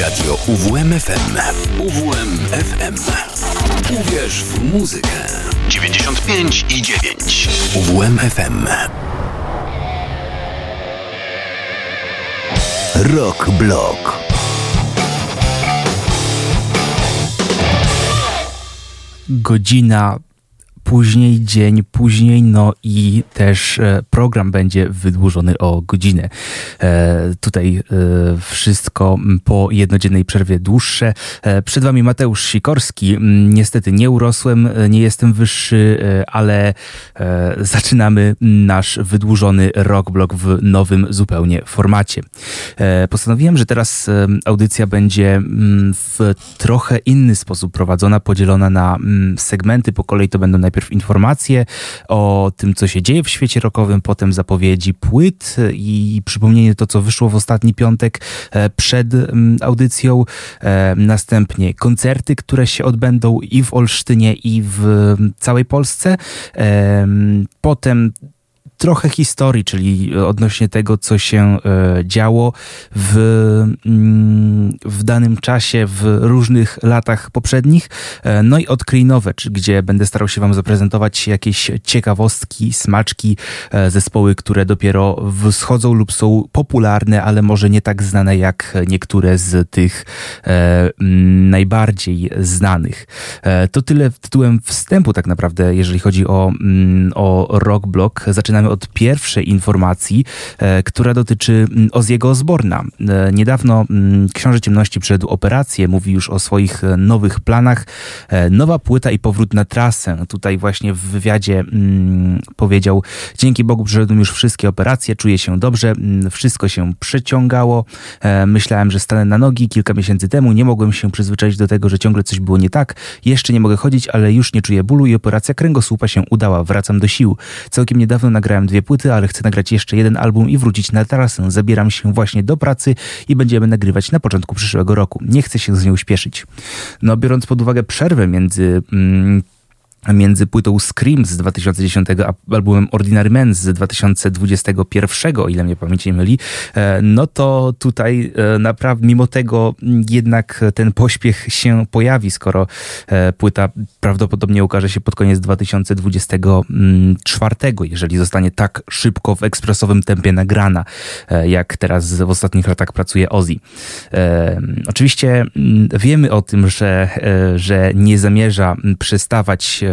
Radio UWMFM. UWMFM. Uwierz w muzykę. 95 i 9. UWMFM. Rock Block. Godzina później dzień, później, no i też e, program będzie wydłużony o godzinę. E, tutaj e, wszystko po jednodziennej przerwie dłuższe. Przed Wami Mateusz Sikorski. Niestety nie urosłem, nie jestem wyższy, ale zaczynamy nasz wydłużony rockblog w nowym zupełnie formacie. Postanowiłem, że teraz audycja będzie w trochę inny sposób prowadzona, podzielona na segmenty. Po kolei to będą najpierw najpierw informacje o tym, co się dzieje w świecie rockowym, potem zapowiedzi płyt i przypomnienie to, co wyszło w ostatni piątek e, przed mm, audycją. E, następnie koncerty, które się odbędą i w Olsztynie, i w całej Polsce. E, potem trochę historii, czyli odnośnie tego, co się e, działo w, mm, w danym czasie, w różnych latach poprzednich. E, no i odkryj nowe, gdzie będę starał się Wam zaprezentować jakieś ciekawostki, smaczki, e, zespoły, które dopiero wschodzą lub są popularne, ale może nie tak znane jak niektóre z tych mm, najbardziej znanych. To tyle tytułem wstępu tak naprawdę, jeżeli chodzi o, mm, o Rock Block. Zaczynamy od pierwszej informacji, e, która dotyczy mm, Oziego Osborna. E, niedawno mm, Książę Ciemności przed operację, mówi już o swoich e, nowych planach. Nowa płyta i powrót na trasę. Tutaj właśnie w wywiadzie mm, powiedział, dzięki Bogu przeszedłem już wszystkie operacje, czuję się dobrze, wszystko się przeciągało. Myślałem, że stanę na nogi kilka miesięcy temu, nie mogłem się przyzwyczaić do tego, że ciągle coś było nie tak. Jeszcze nie mogę chodzić, ale już nie czuję bólu i operacja kręgosłupa się udała. Wracam do sił. Całkiem niedawno nagrałem nagrałem dwie płyty, ale chcę nagrać jeszcze jeden album i wrócić na trasę. Zabieram się właśnie do pracy i będziemy nagrywać na początku przyszłego roku. Nie chcę się z nią śpieszyć. No, biorąc pod uwagę przerwę między mm, między płytą Scream z 2010 a albumem Ordinary Man z 2021, o ile mnie pamięć nie myli, e, no to tutaj e, naprawdę mimo tego jednak ten pośpiech się pojawi, skoro e, płyta prawdopodobnie ukaże się pod koniec 2024, jeżeli zostanie tak szybko w ekspresowym tempie nagrana, jak teraz w ostatnich latach pracuje Ozzy. Oczywiście wiemy o tym, że, że nie zamierza przestawać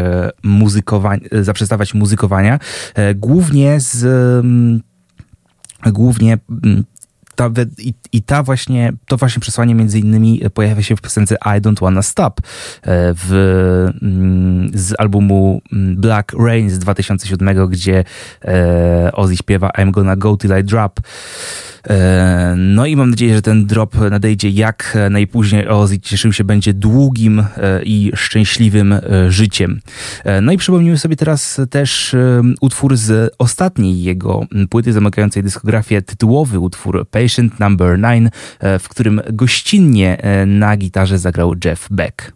muzykowania, zaprzestawać muzykowania, e, głównie z mm, głównie mm, ta, i, i, ta właśnie, to właśnie przesłanie między innymi pojawia się w piosence I Don't Wanna Stop e, w, mm, z albumu Black Rain z 2007, gdzie e, Ozzy śpiewa I'm gonna go till I drop. E, no i mam nadzieję, że ten drop nadejdzie jak najpóźniej. Ozzy cieszył się będzie długim e, i szczęśliwym e, życiem. No i przypomnijmy sobie teraz też utwór z ostatniej jego płyty zamykającej dyskografię, tytułowy utwór Patient Number 9, w którym gościnnie na gitarze zagrał Jeff Beck.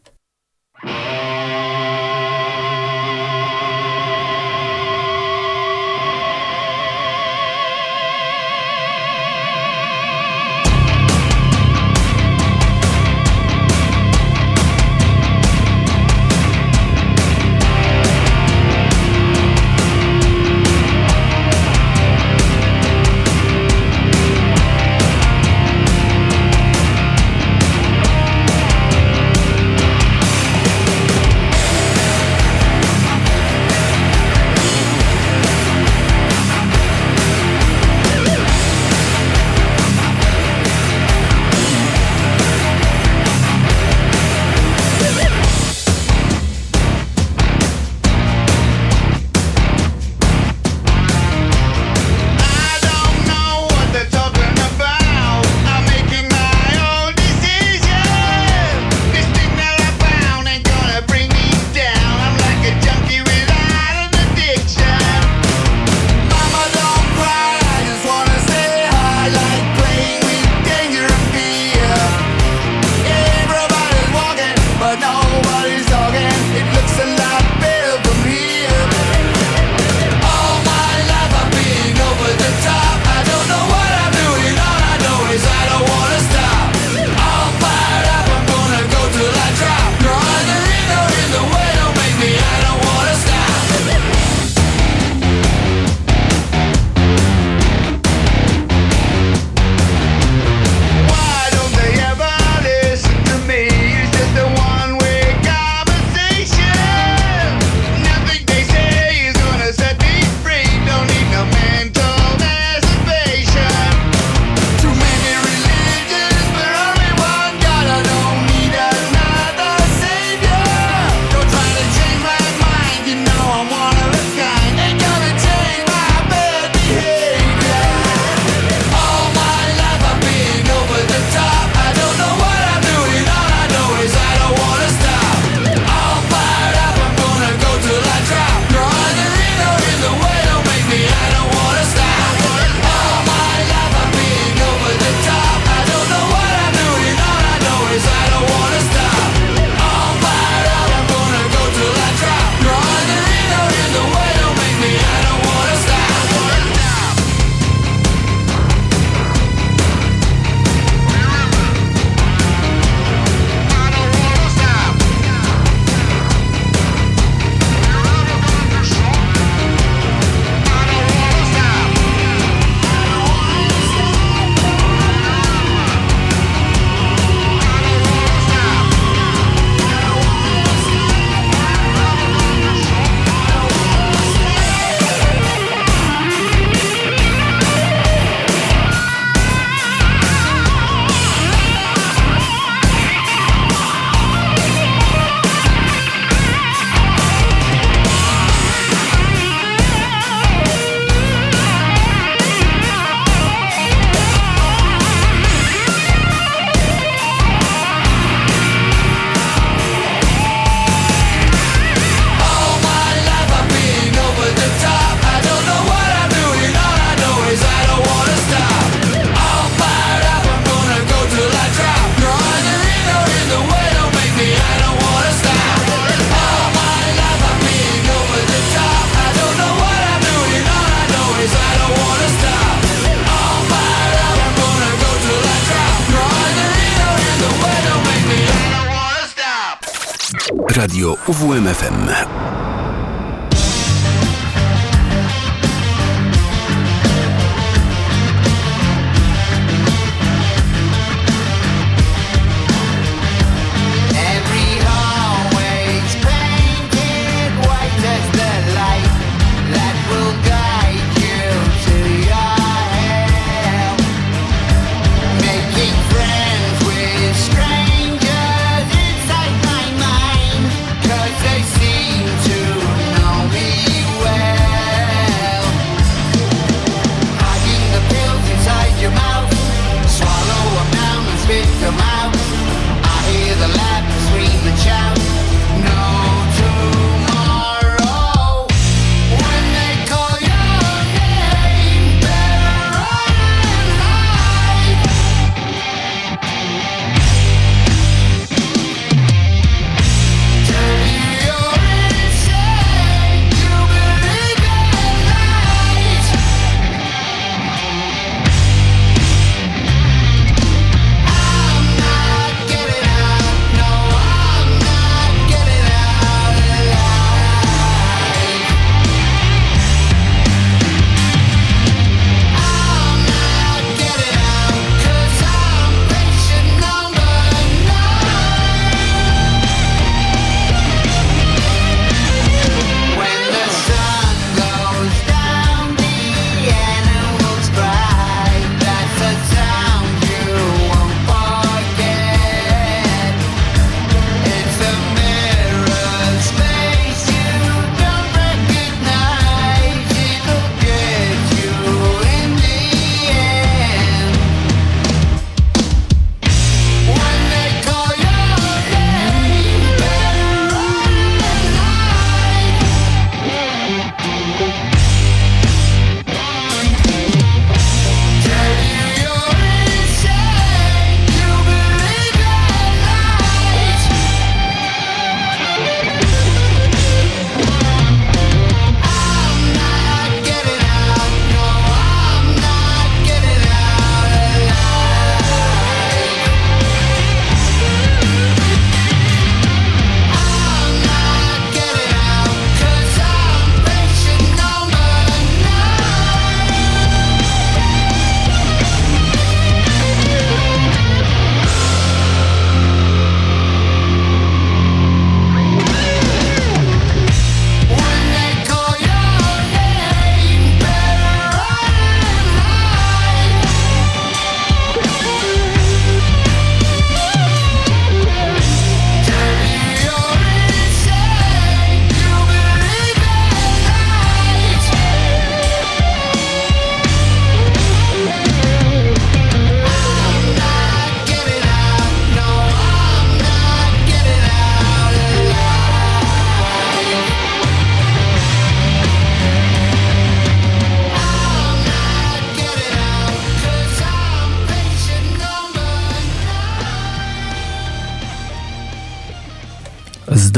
Radio UWMFM.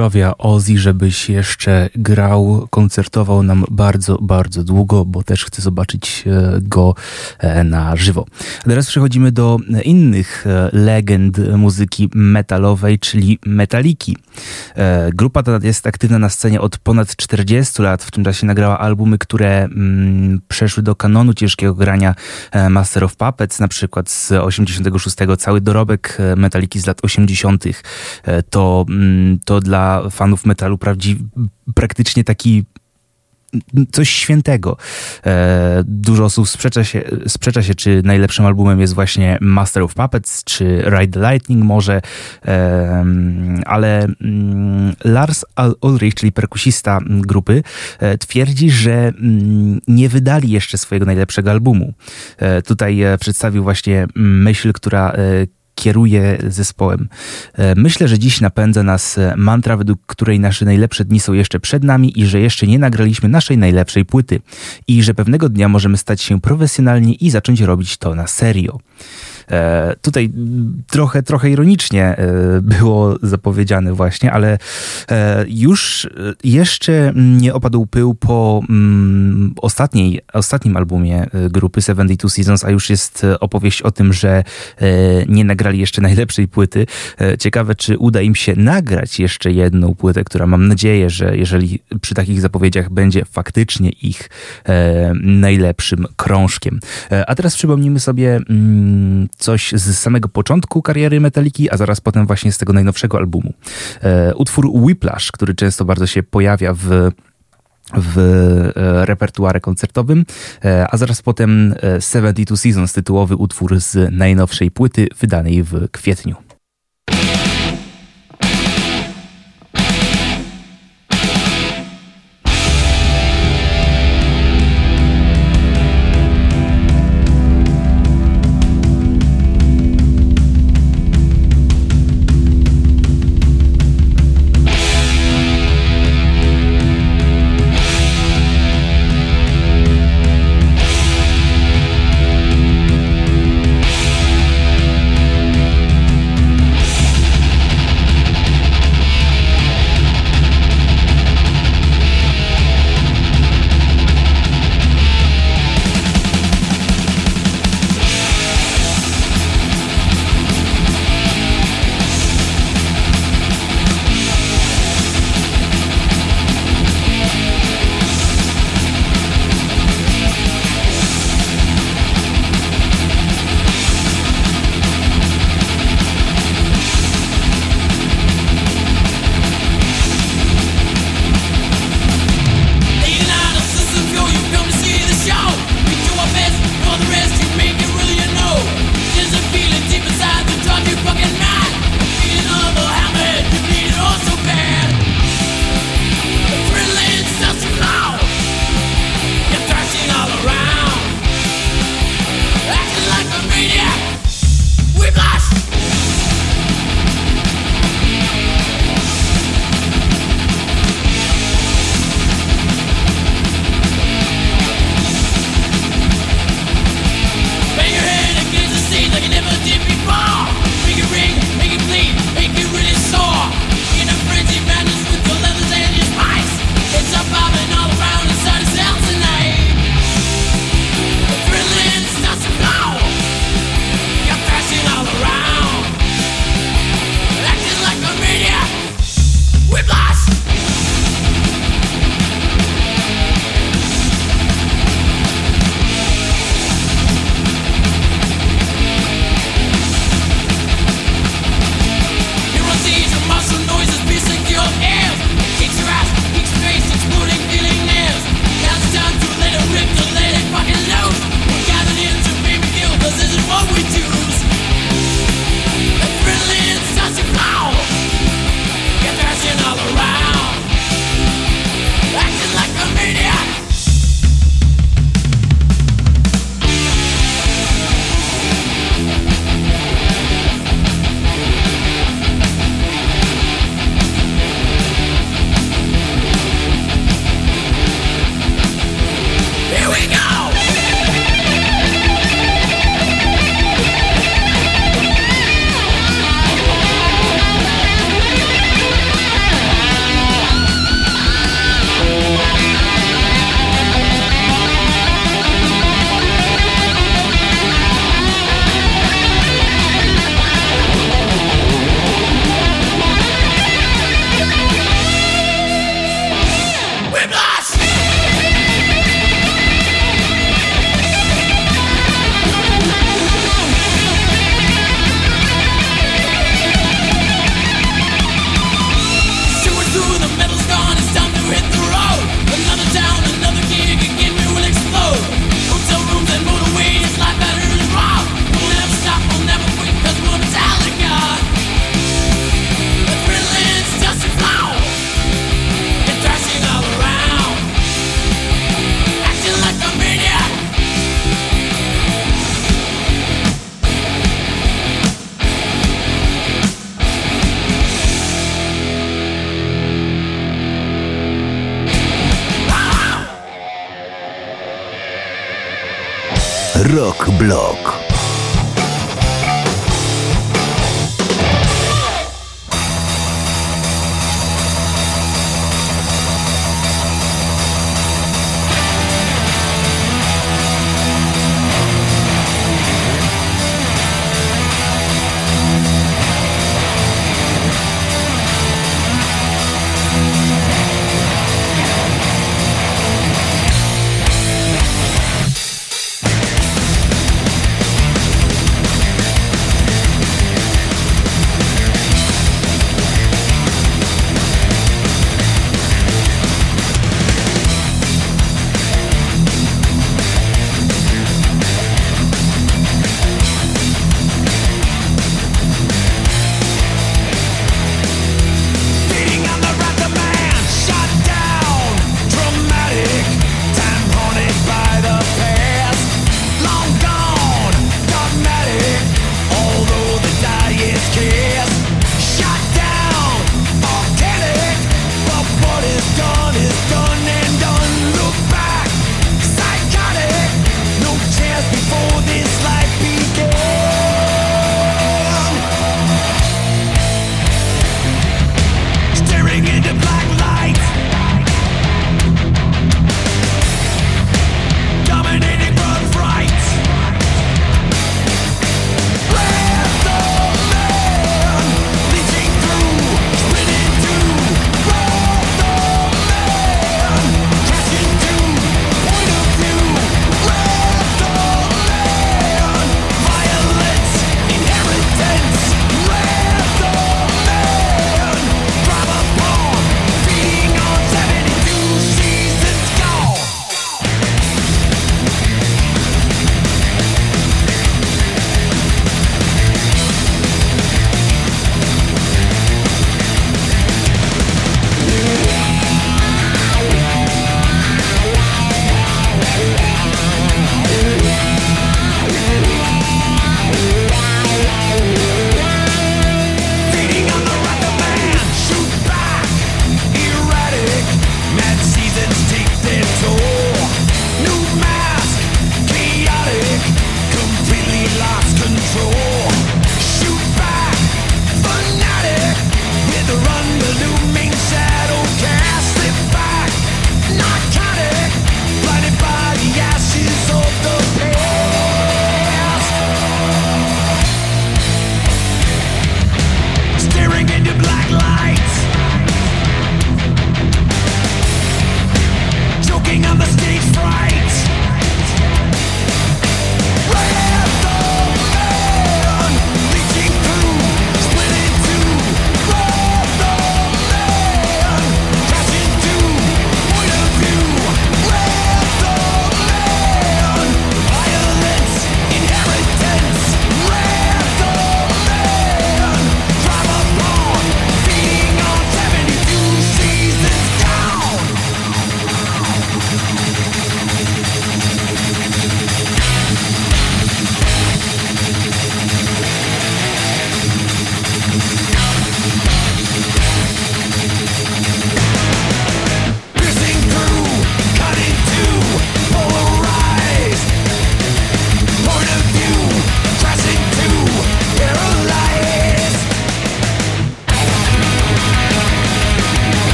Zdrowia Ozzy, żebyś jeszcze grał, koncertował nam bardzo, bardzo długo, bo też chcę zobaczyć e, go e, na żywo. Teraz przechodzimy do innych e, legend muzyki metalowej, czyli Metaliki. Grupa ta jest aktywna na scenie od ponad 40 lat. W tym czasie nagrała albumy, które mm, przeszły do kanonu ciężkiego grania Master of Puppets, na przykład z 86. Cały dorobek Metaliki z lat 80. To, mm, to dla fanów metalu prawdziwy, praktycznie taki coś świętego. E, dużo osób sprzecza się, sprzecza się, czy najlepszym albumem jest właśnie Master of Puppets, czy Ride the Lightning może, e, ale mm, Lars Ulrich, czyli perkusista grupy, e, twierdzi, że mm, nie wydali jeszcze swojego najlepszego albumu. Tutaj przedstawił właśnie myśl, która kieruje zespołem. E, myślę, że dziś napędza nas e, mantra, według której nasze najlepsze dni są jeszcze przed nami i że jeszcze nie nagraliśmy naszej najlepszej płyty i że pewnego dnia możemy stać się profesjonalni i zacząć robić to na serio. Tutaj trochę, trochę ironicznie było zapowiedziane właśnie, ale już jeszcze nie opadł pył po mm, ostatniej, ostatnim albumie grupy 72 Seasons, a już jest opowieść o tym, że nie nagrali jeszcze najlepszej płyty. Ciekawe, czy uda im się nagrać jeszcze jedną płytę, która mam nadzieję, że jeżeli przy takich zapowiedziach będzie faktycznie ich e, najlepszym krążkiem. E, a teraz przypomnimy sobie mm, coś z samego początku kariery Metaliki, a zaraz potem właśnie z tego najnowszego albumu. E, utwór Whiplash, który często bardzo się pojawia w w e, repertuarze koncertowym, e, a zaraz potem 72 Seasons, tytułowy utwór z najnowszej płyty wydanej w kwietniu.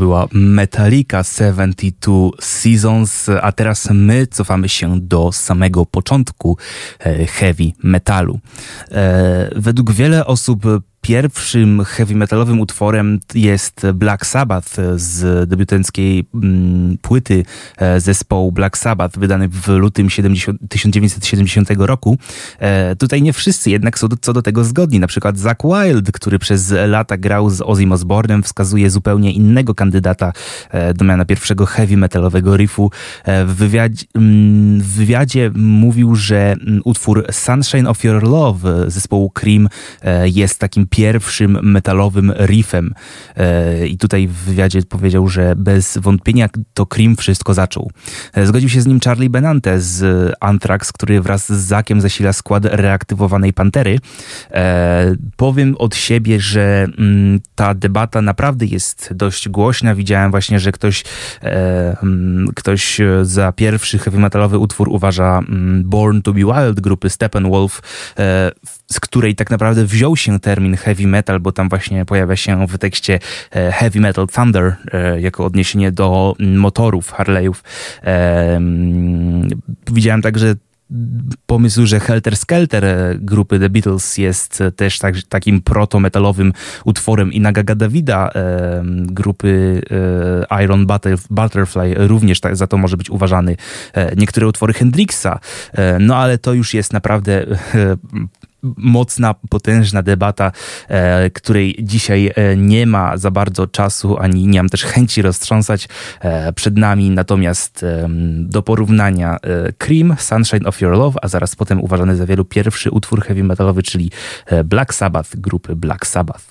Była Metallica 72 Seasons, a teraz my cofamy się do samego początku e, heavy metalu. E, według wiele osób Pierwszym heavy metalowym utworem jest Black Sabbath z debiutanckiej mm, płyty e, zespołu Black Sabbath, wydany w lutym 70, 1970 roku. E, tutaj nie wszyscy jednak są co do tego zgodni. Na przykład Zach Wild, który przez lata grał z Ozzy Osbournem, wskazuje zupełnie innego kandydata e, do miana pierwszego heavy metalowego riffu. W wywiadzie, mm, w wywiadzie mówił, że mm, utwór Sunshine of Your Love zespołu Cream jest takim pierwszym metalowym riffem. E, I tutaj w wywiadzie powiedział, że bez wątpienia to Cream wszystko zaczął. E, zgodził się z nim Charlie Benante z Anthrax, który wraz z Zakiem zasila skład reaktywowanej Pantery. E, powiem od siebie, że mm, ta debata naprawdę jest dość głośna. Widziałem właśnie, że ktoś, mm, ktoś za pierwszy heavy metalowy utwór uważa mm, Born to be Wild grupy Steppenwolf, z której tak naprawdę wziął się termin heavy metal, bo tam właśnie pojawia się w tekście e, heavy metal thunder e, jako odniesienie do motorów Harley'ów. E, widziałem także pomysł, że Helter Skelter grupy The Beatles jest też tak, takim proto-metalowym utworem i Nagaga Davida e, grupy e, Iron Butterfly również za to może być uważany. E, niektóre utwory Hendrixa, no ale to już jest naprawdę mocna, potężna debata, e, której dzisiaj e, nie ma za bardzo czasu, ani nie mam też chęci roztrząsać e, przed nami. Natomiast do porównania e, Cream, Sunshine of Your Love, a zaraz potem uważany za wielu pierwszy utwór heavy metalowy, czyli e, Black Sabbath, grupy Black Sabbath.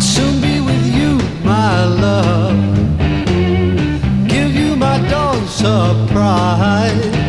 I'll soon be with you, my love. Give you my dawn surprise.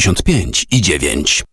95 i 9.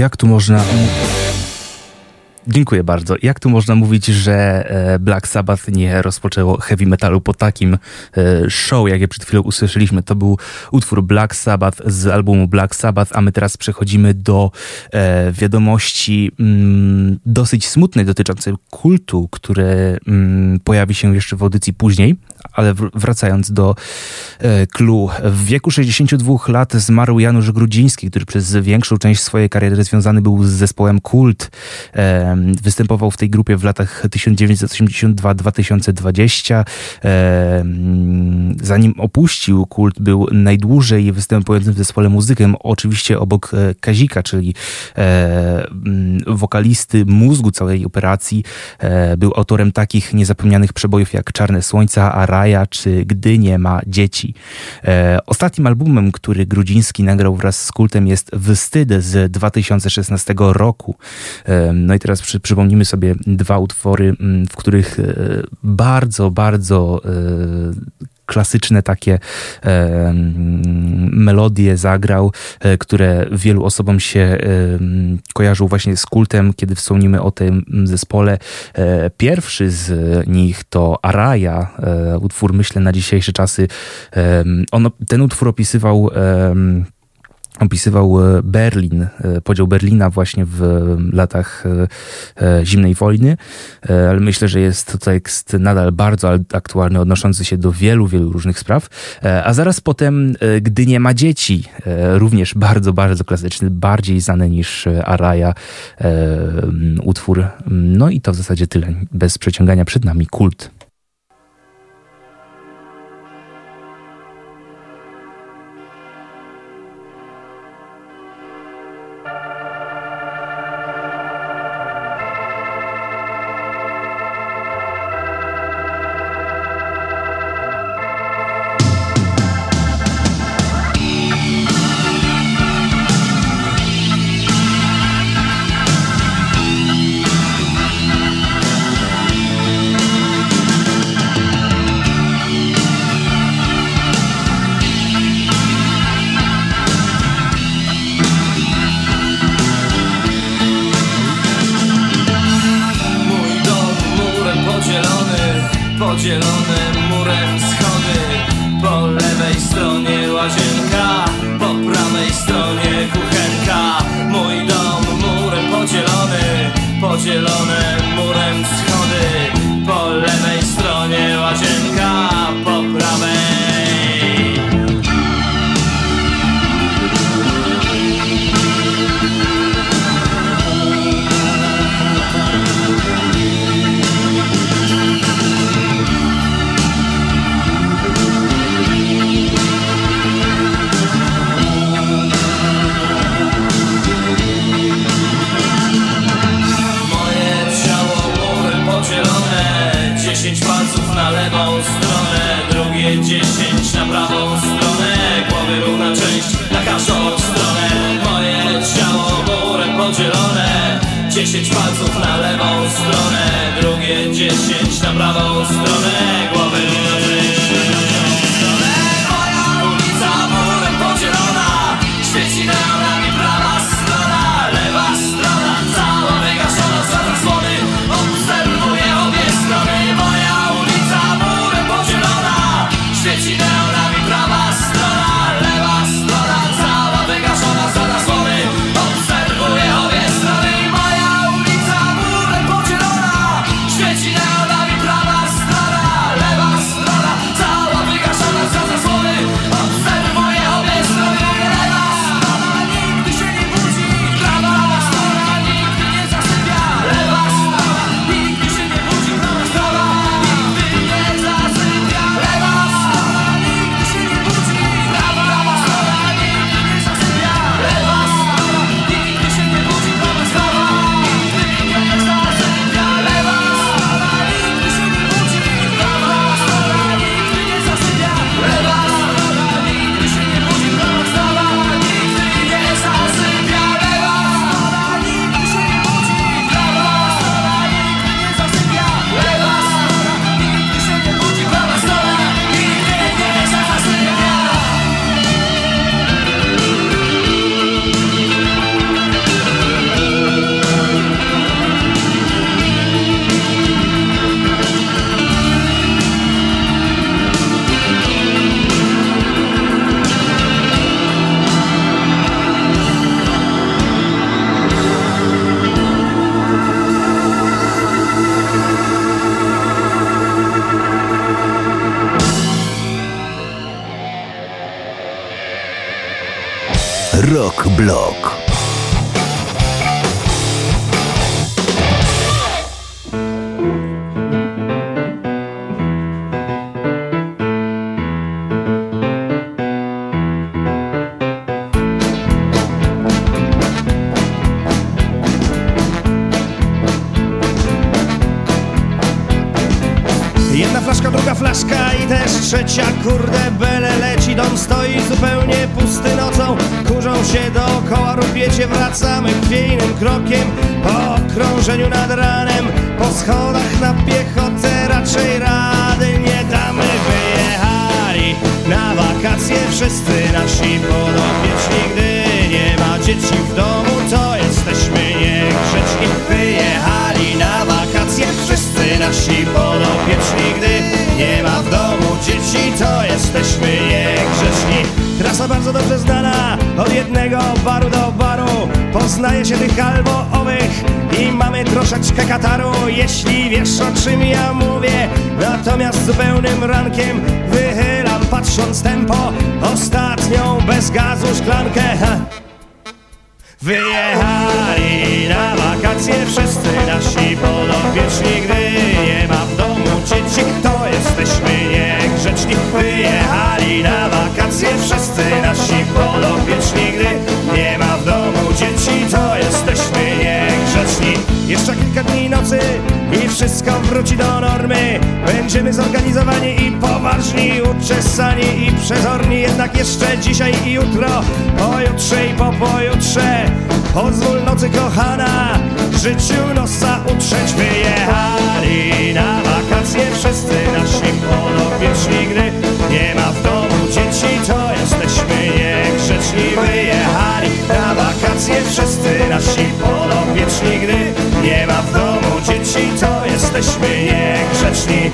jak tu można Dziękuję bardzo. Jak tu można mówić, że e, Black Sabbath nie rozpoczęło heavy metalu po takim e, show, jak je przed chwilą usłyszeliśmy? To był utwór Black Sabbath z albumu Black Sabbath, a my teraz przechodzimy do e, wiadomości mm, dosyć smutnej dotyczącej kultu, który mm, pojawi się jeszcze w audycji później, ale wracając do clue. W wieku 62 lat zmarł Janusz Grudziński, który przez większą część swojej kariery związany był z zespołem Kult Występował w tej grupie w latach 1982-2020. Zanim opuścił kult, był najdłużej występującym w zespole muzykiem, oczywiście obok e, Kazika, czyli e, wokalisty mózgu całej operacji. E, był autorem takich niezapomnianych przebojów jak Czarne Słońca, Araja czy Gdy nie ma dzieci. Ostatnim albumem, który Grudziński nagrał wraz z kultem jest Wystyd z 2016 roku. No i teraz przy, przypomnimy sobie dwa utwory, mm, w których e, bardzo, bardzo e, klasyczne takie e, melodie zagrał, e, które wielu osobom się e, właśnie z kultem, kiedy wspomnimy o tym zespole. E, pierwszy z nich to Araya, utwór myślę na dzisiejsze czasy. On, ten utwór opisywał opisywał e, Berlin, e, podział Berlina właśnie w latach e, zimnej wojny, ale myślę, że jest to tekst nadal bardzo aktualny, odnoszący się do wielu, wielu różnych spraw. A zaraz potem, gdy nie ma dzieci, również bardzo, bardzo klasyczny, bardziej znany niż Araya utwór. No i to w zasadzie tyle. Bez przeciągania przed nami kult. Trzecia, kurde bele leci. Dom stoi zupełnie pusty nocą Kurzą się dookoła, rupiecie Wracamy chwiejnym krokiem Po okrążeniu nad ranem. Po schodach na piechotę Raczej rady nie damy. Wyjechali na wakacje Wszyscy nasi podopieczni Gdy nie ma dzieci w domu To jesteśmy niegrzeczni. Wyjechali na wakacje Nasi podopieczni Gdy nie ma w domu dzieci, to jesteśmy niegrzeczni. Trasa bardzo dobrze znana, od jednego baru do baru Poznaje się tych albo owych i mamy troszeczkę kataru. Jeśli wiesz o czym ja mówię Natomiast zupełnym rankiem wychylam patrząc tempo Ostatnią bez gazu szklankę Wyjechali na wakacje wszyscy nasi podopieczni Gdy nie ma w domu dzieci, to jesteśmy niegrzeczni. Wyjechali na wakacje wszyscy nasi podopieczni Gdy nie ma w domu dzieci, to jesteśmy Jeszcze kilka dni nocy i wszystko wróci do normy. Będziemy zorganizowani i poważni, uczesani i przezorni. Jednak jeszcze dzisiaj i jutro, pojutrze i po pojutrze. Pozwól nocy kochana, życiu nosa utrzeć Wyjechali na wakacje wszyscy nasi podopieczni Gdy nie ma w domu dzieci, to jesteśmy niegrzeczni. Wyjechali na wakacje wszyscy nasi podopieczni Gdy nie ma w domu dzieci, to jesteśmy niegrzeczni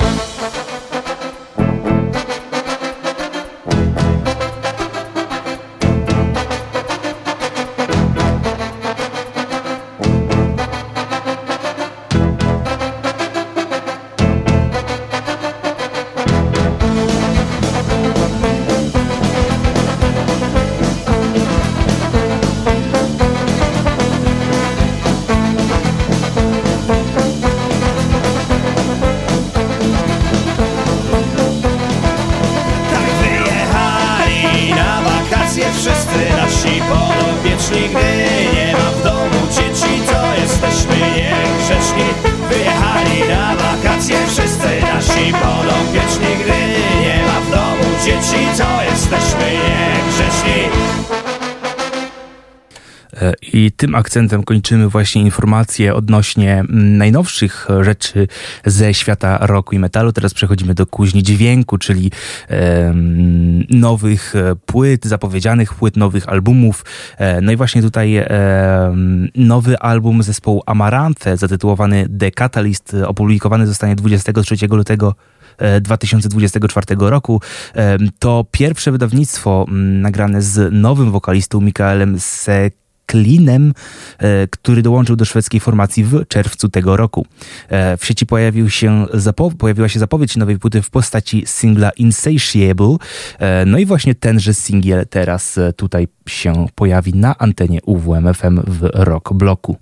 tym akcentem kończymy właśnie informacje odnośnie mm, najnowszych rzeczy ze świata rocku i metalu. Teraz przechodzimy do kuźni dźwięku, czyli e, nowych płyt, zapowiedzianych płyt, nowych albumów. E, no i właśnie tutaj e, nowy album zespołu Amaranthe zatytułowany The Catalyst opublikowany zostanie 23 lutego 2024 roku. To pierwsze wydawnictwo mm, nagrane z nowym wokalistą Mikaelem Sek Klinem, e, który dołączył do szwedzkiej formacji w czerwcu tego roku. E, w sieci pojawił się pojawiła się zapowiedź nowej płyty w postaci singla Insatiable. E, no i właśnie tenże singiel teraz tutaj się pojawi na antenie UWMFM w Rock Bloku.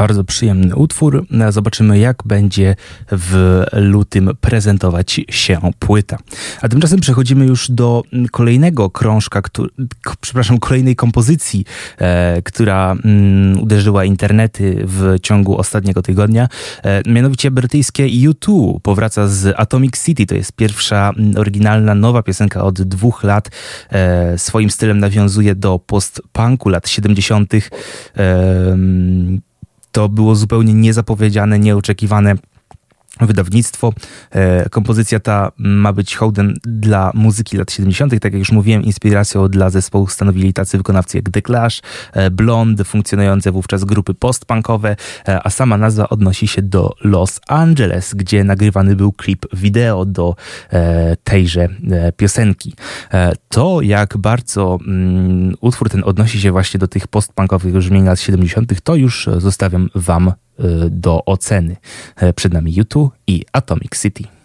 Bardzo przyjemny utwór. Zobaczymy, jak będzie w lutym prezentować się płyta. A tymczasem przechodzimy już do kolejnego krążka, który, przepraszam, kolejnej kompozycji, e, która mm, uderzyła internety w ciągu ostatniego tygodnia. E, mianowicie brytyjskie U2 powraca z Atomic City. To jest pierwsza oryginalna, nowa piosenka od dwóch lat. E, swoim stylem nawiązuje do post-punku lat 70 to było zupełnie niezapowiedziane, nieoczekiwane wydawnictwo. E, kompozycja ta ma być hołdem dla muzyki lat 70., tak jak już mówiłem, inspiracją dla zespołu stanowili tacy wykonawcy jak The Clash, e, Blonde, funkcjonujące wówczas grupy postpunkowe, e, a sama nazwa odnosi się do Los Angeles, gdzie nagrywany był klip wideo do tejże piosenki. To, jak bardzo mm, utwór ten odnosi się właśnie do tych postpunkowych brzmień lat 70., to już zostawiam Wam do oceny. Przed nami YouTube i Atomic City.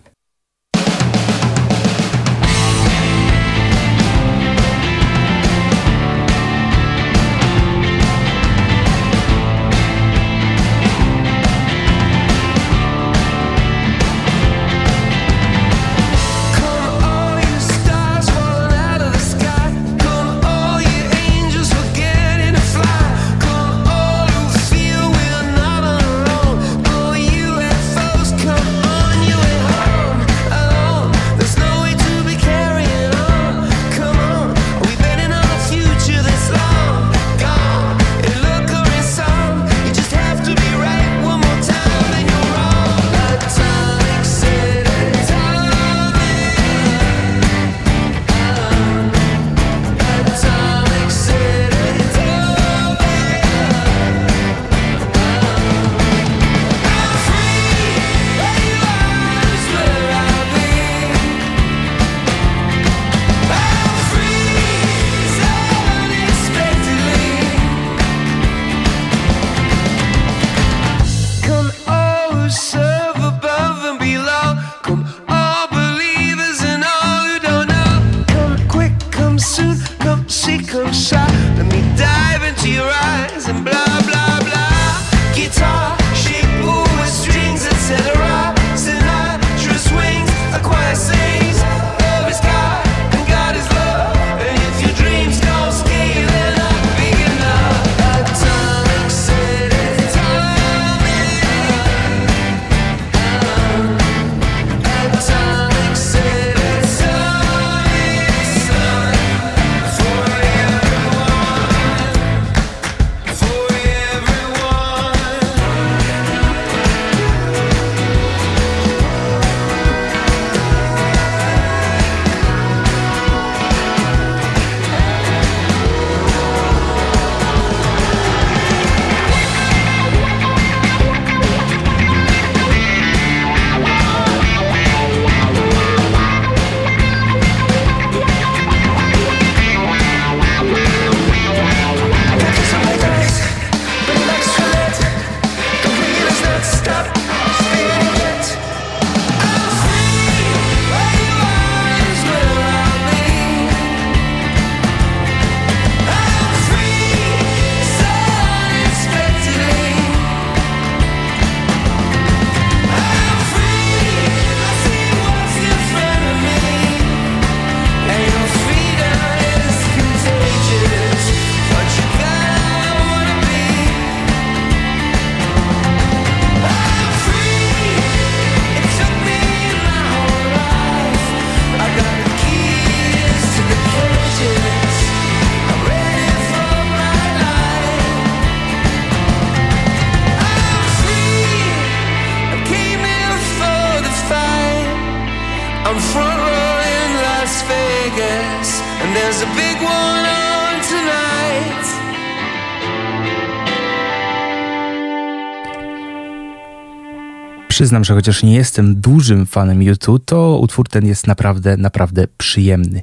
Przyznam, że chociaż nie jestem dużym fanem YouTube, to utwór ten jest naprawdę, naprawdę przyjemny.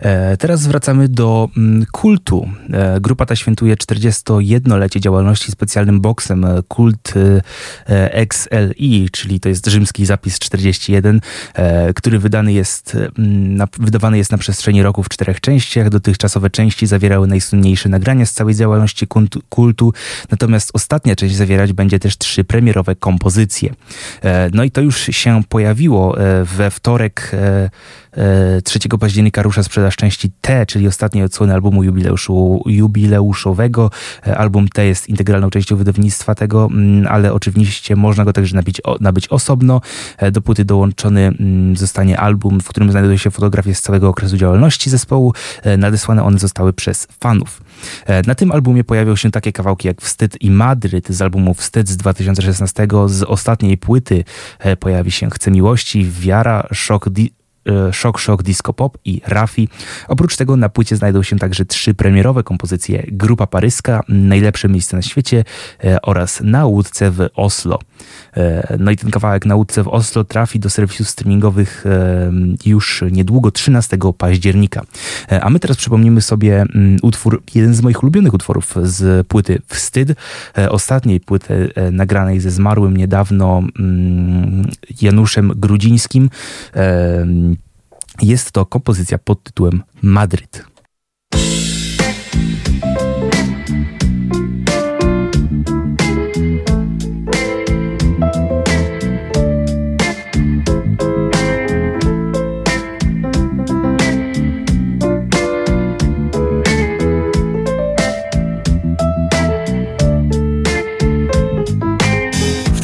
E, teraz wracamy do mm, kultu. E, grupa ta świętuje 41-lecie działalności specjalnym boksem e, Kult XLI, czyli to jest rzymski zapis 41, e, który wydany jest, mm, wydawany jest na przestrzeni roku w czterech częściach. Dotychczasowe części zawierały najsłynniejsze nagrania z całej działalności kultu, natomiast ostatnia część zawierać będzie też trzy premierowe kompozycje. No i to już się pojawiło we wtorek 3 e, października rusza sprzedaż części T, czyli ostatniej odsłony albumu jubileuszu, jubileuszowego. Album T jest integralną częścią wydawnictwa tego, mm, ale oczywiście można go także nabyć, nabyć osobno. Do płyty dołączony mm, zostanie album, w którym znajdują się fotografie z całego okresu działalności zespołu. Nadesłane one zostały przez fanów. Na tym albumie pojawią się takie kawałki jak Wstyd i Madryt z albumu Wstyd z 2016, z ostatniej płyty e, pojawi się Chce Miłości, Wiara, Szok, E, Shock Shock Disco Pop i Rafi. Oprócz tego na płycie znajdą się także trzy premierowe kompozycje Grupa Paryska, Najlepsze miejsce na świecie e, oraz Na łódce w Oslo. E, no i ten kawałek Na łódce w Oslo trafi do serwisów streamingowych już niedługo, 13 października. A my teraz przypomnimy sobie mm, utwór, jeden z moich ulubionych utworów z płyty Wstyd, ostatniej płyty nagranej ze zmarłym niedawno mm, Januszem Grudzińskim. Jest to kompozycja pod tytułem Madryt.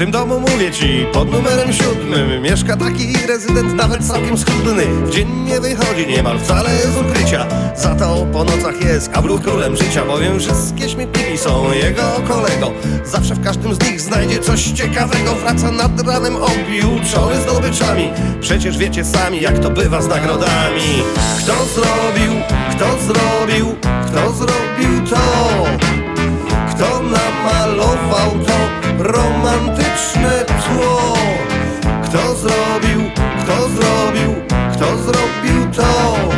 tym domu mówię ci, pod numerem siódmym Mieszka taki rezydent nawet całkiem schudny. Dzień nie wychodzi niemal wcale z ukrycia. Za to po nocach jest kablu królem życia Bowiem wszystkie śmietniki są jego kolego. Zawsze w każdym z nich znajdzie coś ciekawego. Wraca nad ranem obiuczony zdobyczami. Przecież wiecie sami jak to bywa z nagrodami. Kto zrobił, kto zrobił, kto zrobił to Kto namalował to romantyczne tło? Kto zrobił, kto zrobił, kto zrobił to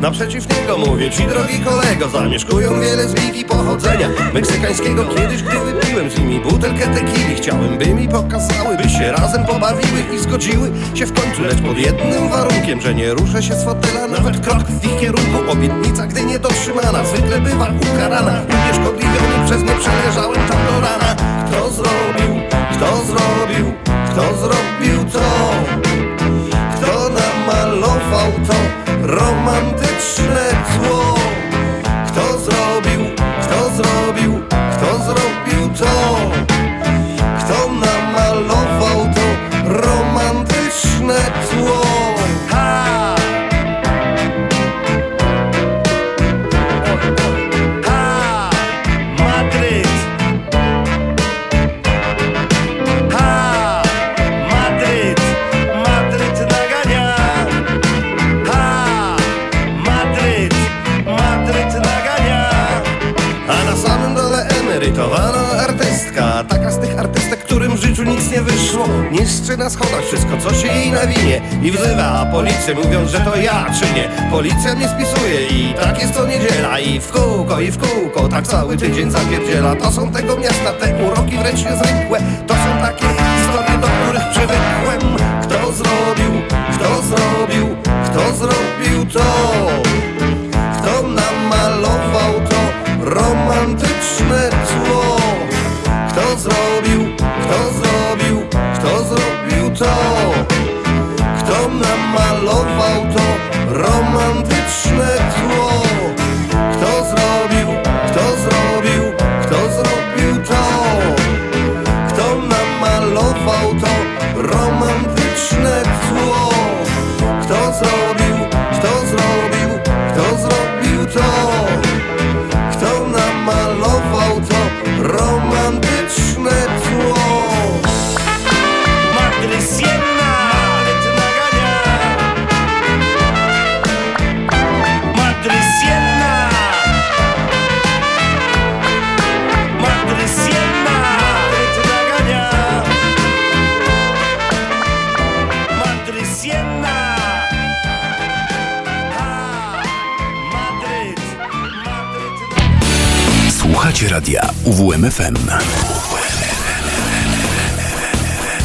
Naprzeciw niego mówię ci drogi kolego Zamieszkują wiele z wiki pochodzenia. Meksykańskiego Kiedyś gdy wypiłem z nimi butelkę tequili Chciałem by mi pokazały, by się razem pobawiły I zgodziły się w końcu, lecz pod jednym warunkiem Że nie ruszę się z fotela, nawet krok w ich kierunku. Obietnica, gdy nie dotrzymana, zwykle bywa ukarana. Unieszkodliwiony przez nie przeleżałem tam do rana. Kto zrobił, kto zrobił, kto zrobił to? Kto namalował to romantyczne tło nie wyszło Niszczy na schodach wszystko, co się jej nawinie. I wzywa policję, mówiąc, że to ja czynię. Policja mnie spisuje i tak jest co niedziela. I w kółko, i w kółko, tak cały tydzień zapierdziela. To są tego miasta te uroki wręcz niezwykłe. To są takie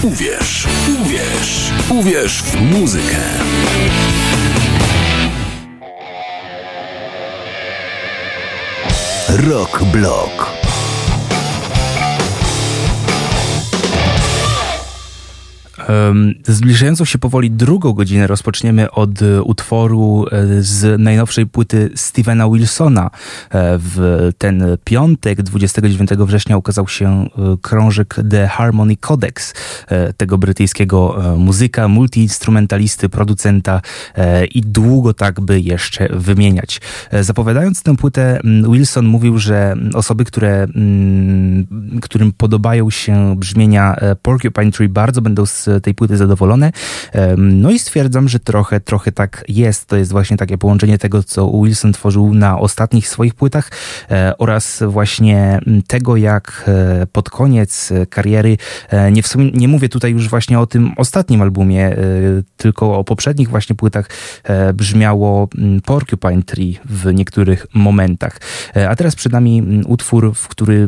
Uwierz, uwierz, uwierz w muzykę. Rock Block. Zbliżającą się powoli drugą godzinę rozpoczniemy od e, utworu e, z najnowszej płyty Stevena Wilsona. E, w ten piątek, 29 września, ukazał się krążek The Harmony Codex tego brytyjskiego muzyka, multiinstrumentalisty, producenta i długo tak by jeszcze wymieniać. Zapowiadając tę płytę, Wilson mówił, że osoby, które, którym podobają się brzmienia Porcupine Tree bardzo będą z tej płyty zadowolone. No i stwierdzam, że trochę, trochę tak jest. To jest właśnie takie połączenie tego, co Wilson tworzył na ostatnich swoich płytach e, oraz właśnie tego, jak e, pod koniec kariery, e, nie, w sumie, nie mówię tutaj już właśnie o tym ostatnim albumie, tylko o poprzednich właśnie płytach brzmiało Porcupine Tree w niektórych momentach. A teraz przed nami utwór, w który,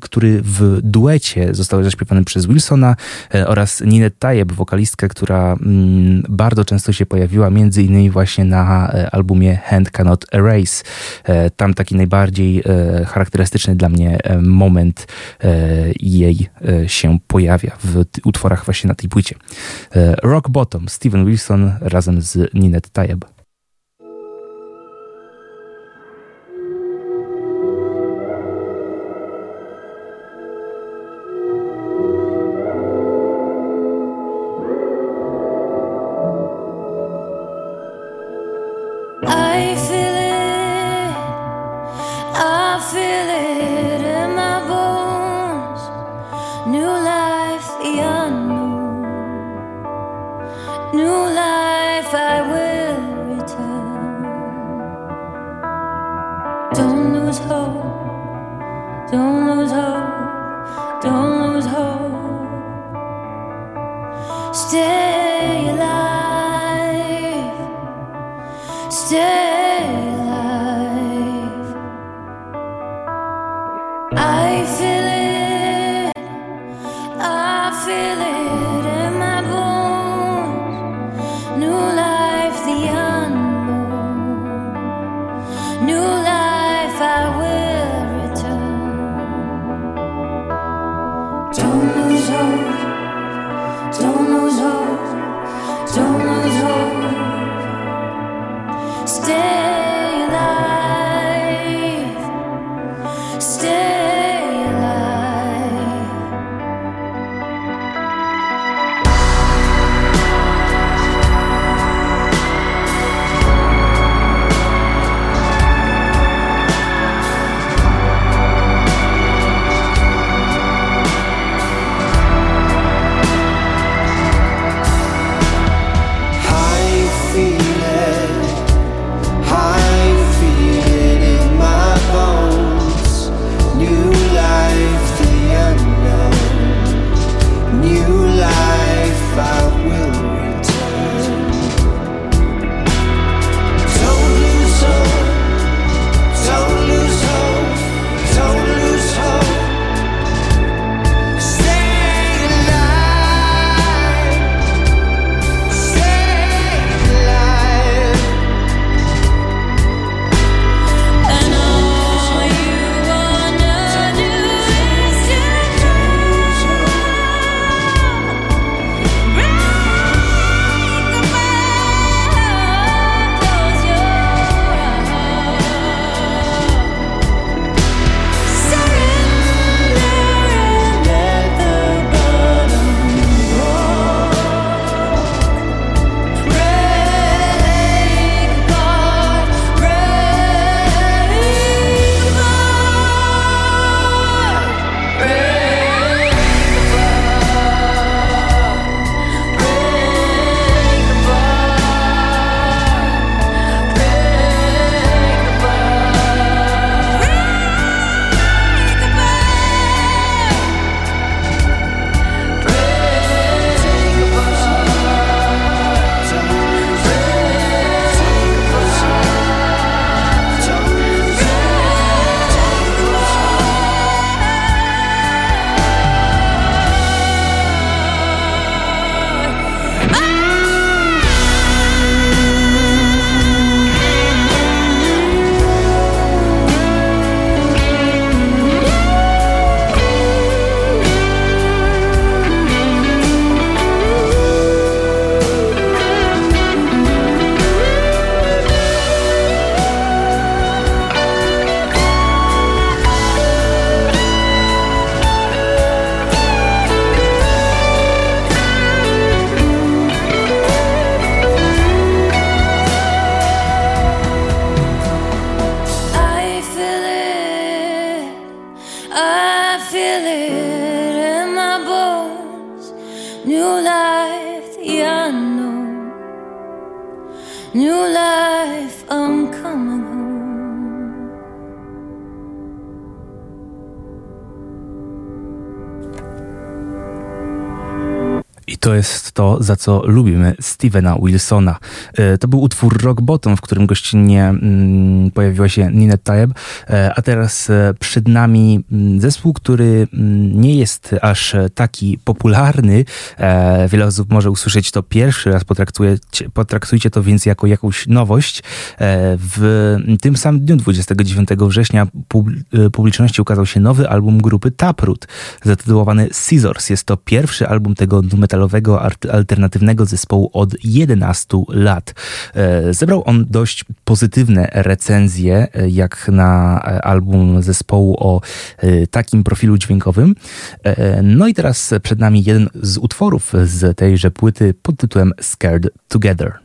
który w duecie został zaśpiewany przez Wilsona oraz Ninet Tajeb, wokalistkę, która mm, bardzo często się pojawiła, między innymi właśnie na e, albumie Hand Cannot Erase. E, tam taki najbardziej e, charakterystyczny dla mnie moment jej się pojawia w utworach właśnie na tej płycie. Rock Bottom, Steven Wilson razem z Ninet Tajeb. Za co lubimy Stevena Wilsona. E, to był utwór Rock Bottom, w którym gościnnie mm, pojawiła się Nina Taeb, e, a teraz e, przed nami mm, zespół, który mm, nie jest aż taki popularny. Wiele osób może usłyszeć to pierwszy raz, potraktujcie, potraktujcie to więc jako jakąś nowość. W tym samym dniu, 29 września, publiczności ukazał się nowy album grupy Taproot, zatytułowany Scissors. Jest to pierwszy album tego metalowego metalowego, alternatywnego zespołu od 11 lat. E, zebrał on dość pozytywne recenzje, e, jak na e, album zespołu o takim profilu dźwiękowym. No i teraz przed nami jeden z utworów z tejże płyty pod tytułem Scared Together.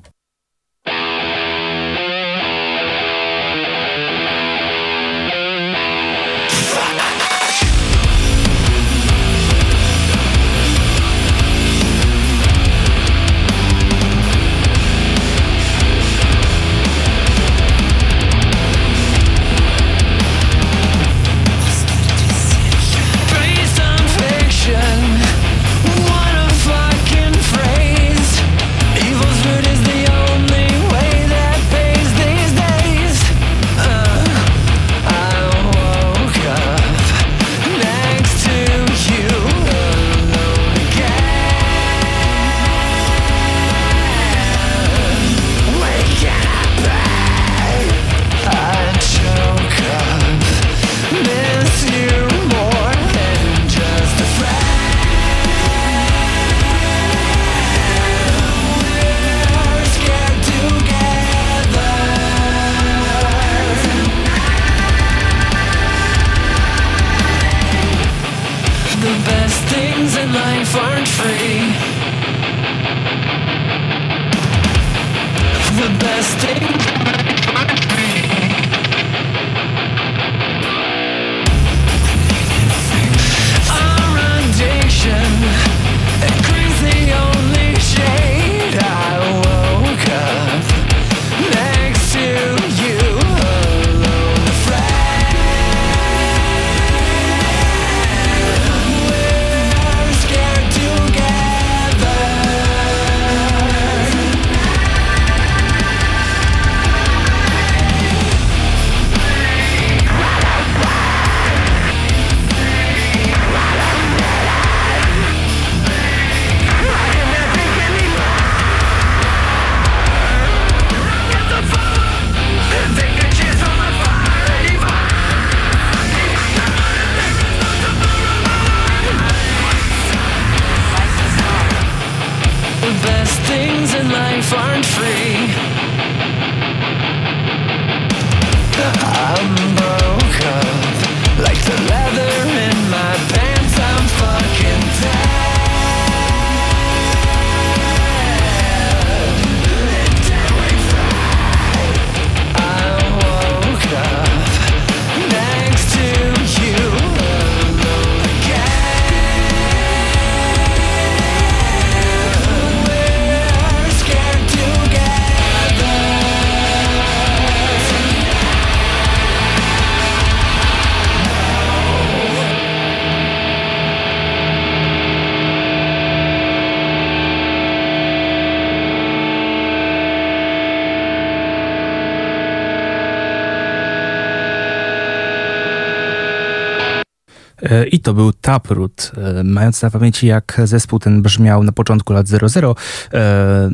I to był Taproot, e, mając na pamięci jak zespół ten brzmiał na początku lat 00. E,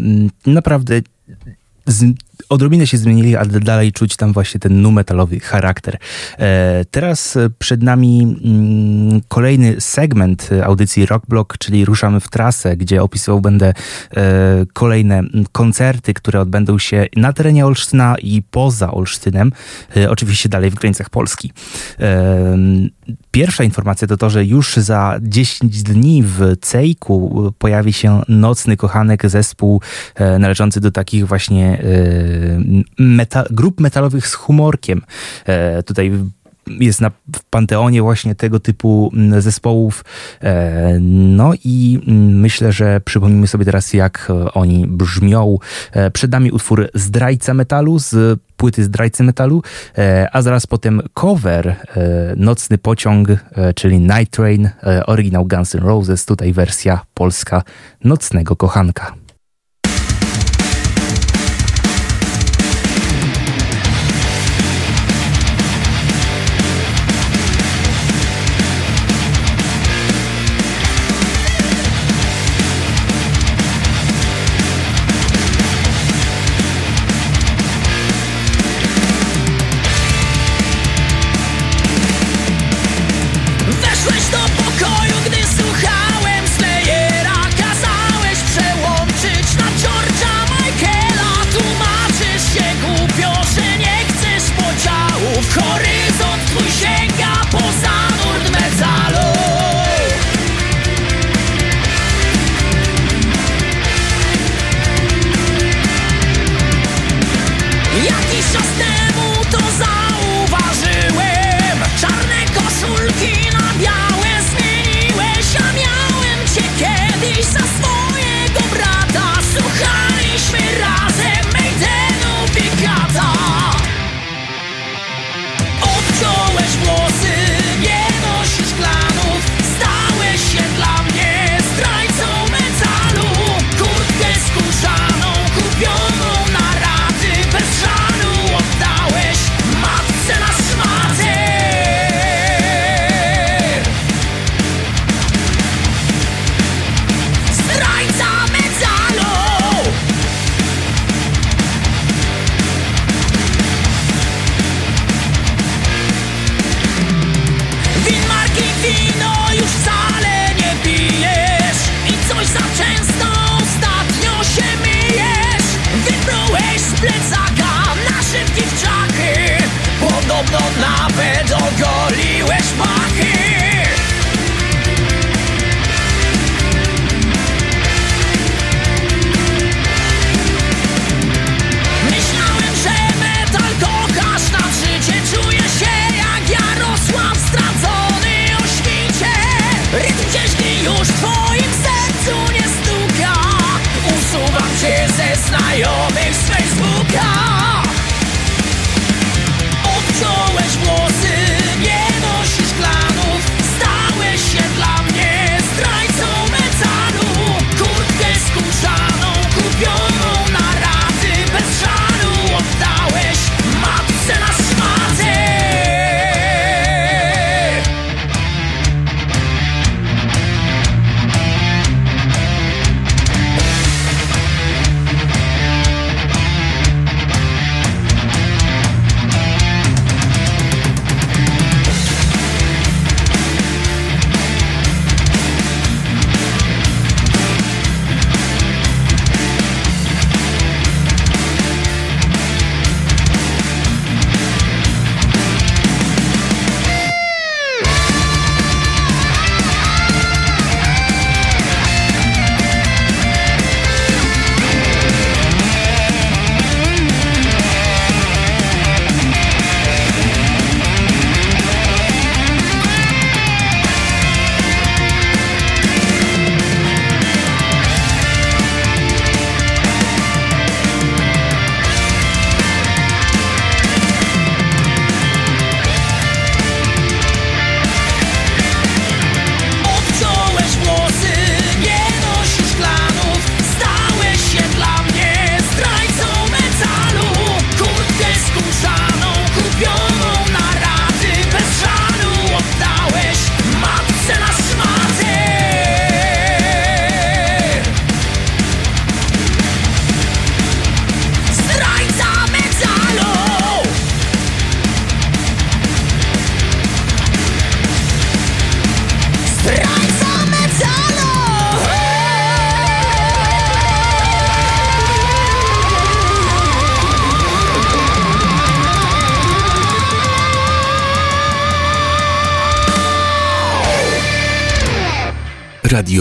naprawdę odrobinę się zmienili, ale dalej czuć tam właśnie ten nu metalowy charakter. E, teraz przed nami mm, kolejny segment audycji Rockblock, czyli ruszamy w trasę, gdzie opisywał będę e, kolejne koncerty, które odbędą się na terenie Olsztyna i poza Olsztynem, e, oczywiście dalej w granicach Polski. Pierwsza informacja to to, że już za 10 dni w Cejku pojawi się Nocny Kochanek, zespół należący do takich właśnie meta, grup metalowych z humorkiem. E, tutaj jest na, w panteonie właśnie tego typu zespołów. E, no i myślę, że przypomnimy sobie teraz, jak oni brzmią. E, przed nami utwór Zdrajca Metalu z płyty Zdrajcy Metalu, e, a zaraz potem cover Nocny Pociąg, czyli Night Train, oryginał Guns N' Roses, tutaj wersja polska Nocnego Kochanka.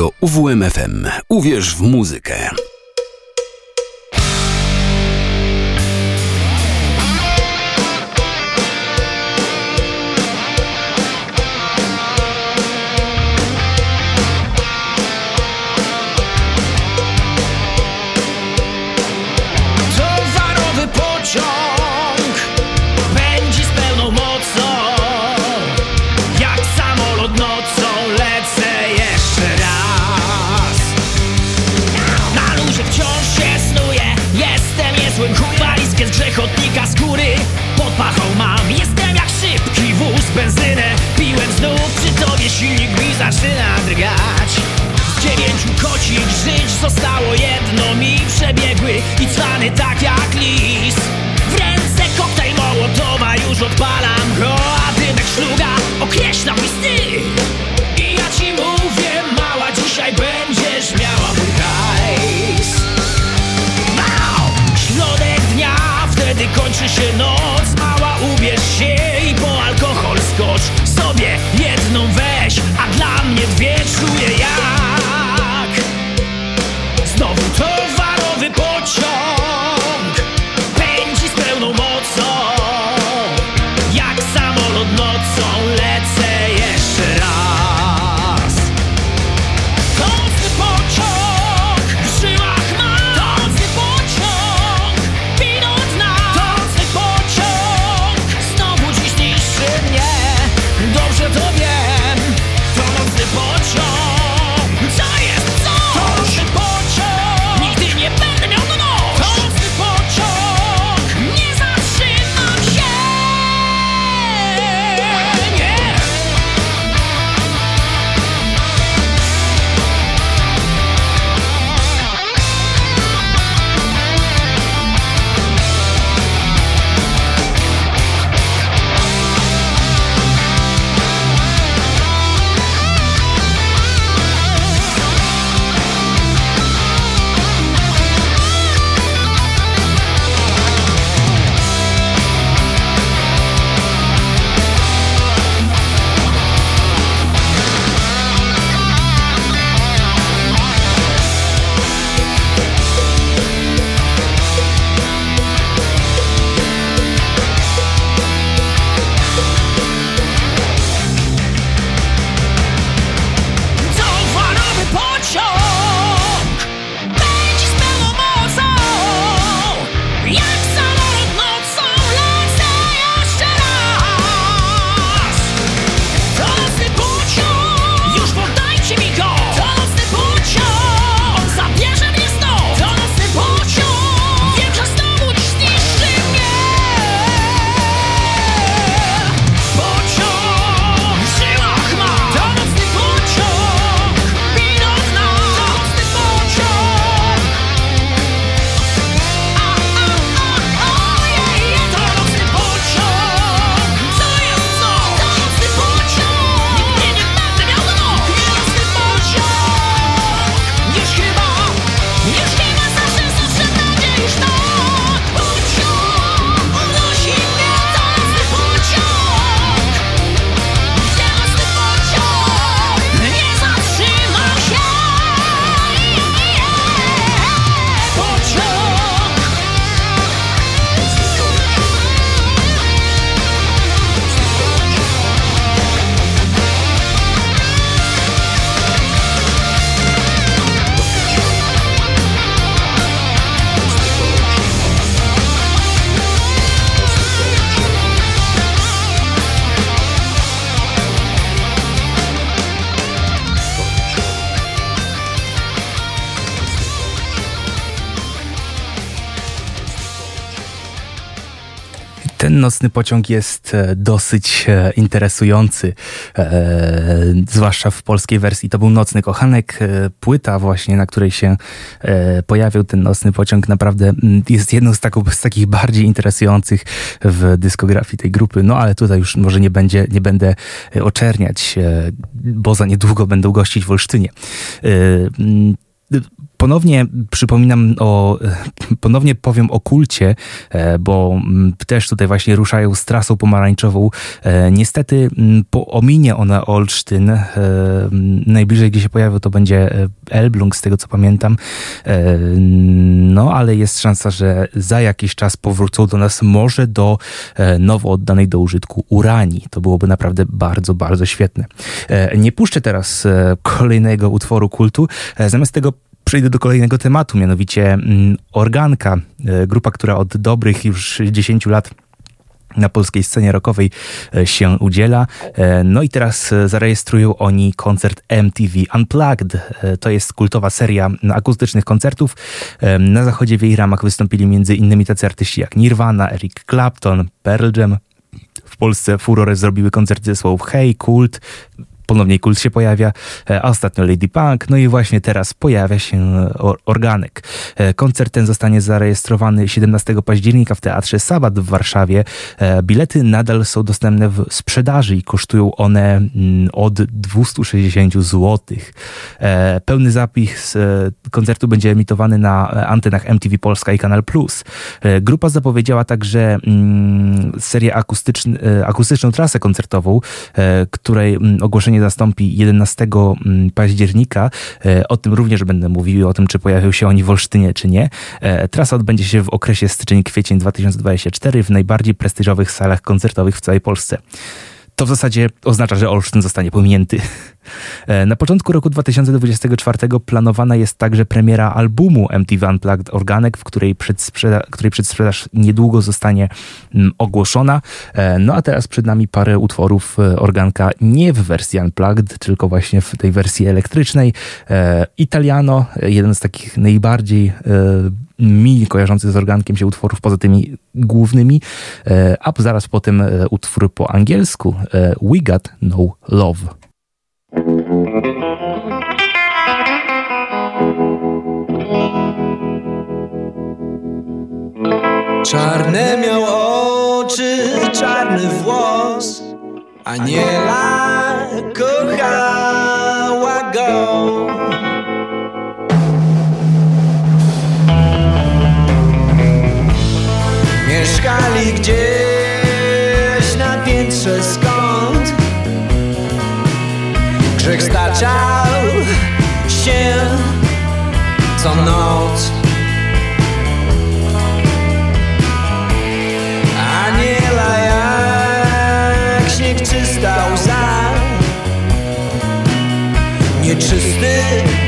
Radio UWMFM. Uwierz w muzykę. Nocny pociąg jest e, dosyć e, interesujący, e, zwłaszcza w polskiej wersji. To był Nocny Kochanek, płyta właśnie, na której się pojawił ten nocny pociąg. Naprawdę mm, jest jedną z, taką, z takich bardziej interesujących w dyskografii tej grupy. No ale tutaj już może nie, będzie, nie będę oczerniać, bo za niedługo będą gościć w Olsztynie. Ponownie przypominam o, ponownie powiem o kulcie, e, bo mm, też tutaj właśnie ruszają z trasą pomarańczową. E, Niestety mm, po ominie ona Olsztyn. e, Najbliżej, gdzie się pojawią, to będzie Elbląg, z tego co pamiętam. No, ale jest szansa, że za jakiś czas powrócą do nas, może do nowo oddanej do użytku uranii. To byłoby naprawdę bardzo, bardzo świetne. Nie puszczę teraz kolejnego utworu kultu. Zamiast tego przejdę do kolejnego tematu, mianowicie mm, Organka, e, grupa, która od dobrych już 10 lat na polskiej scenie rockowej e, się udziela. E, No i teraz zarejestrują oni koncert MTV Unplugged. To jest kultowa seria akustycznych koncertów. Na zachodzie w jej ramach wystąpili innymi tacy artyści jak Nirvana, Eric Clapton, Pearl Jam. W Polsce furorę zrobiły koncerty zespołów Hey, Kult, ponownie Kult się pojawia, a ostatnio Lady Punk, no i właśnie teraz pojawia się Organek. Koncert ten zostanie zarejestrowany 17 października w Teatrze Sabat w Warszawie. Bilety nadal są dostępne w sprzedaży i kosztują one mm, od 260 zł. Pełny zapis koncertu będzie emitowany na antenach MTV Polska i Kanal Plus. Grupa zapowiedziała także mm, serię akustyczn, akustyczną trasę koncertową, której mm, ogłoszenie zastąpi 11 października. O tym również będę mówił, o tym, czy pojawią się oni w Olsztynie, czy nie. Trasa odbędzie się w okresie styczeń-kwiecień 2024 w najbardziej prestiżowych salach koncertowych w całej Polsce. To w zasadzie oznacza, że Olsztyn zostanie pominięty. E, na początku roku 2024 planowana jest także premiera albumu MTV Unplugged Organek, w której, przedsprzeda której przedsprzedaż niedługo zostanie mm, ogłoszona. E, no a teraz przed nami parę utworów e, Organka nie w wersji Unplugged, tylko właśnie w tej wersji elektrycznej. Italiano, jeden z takich najbardziej mi kojarzących z organkiem się utworów poza tymi głównymi, a zaraz potem utwór po angielsku We Got No Love. Czarne miał oczy, czarny włos Aniela kochała go. Mieszkali gdzieś na piętrze skąd? Grzech staczał się co noc Nieczysty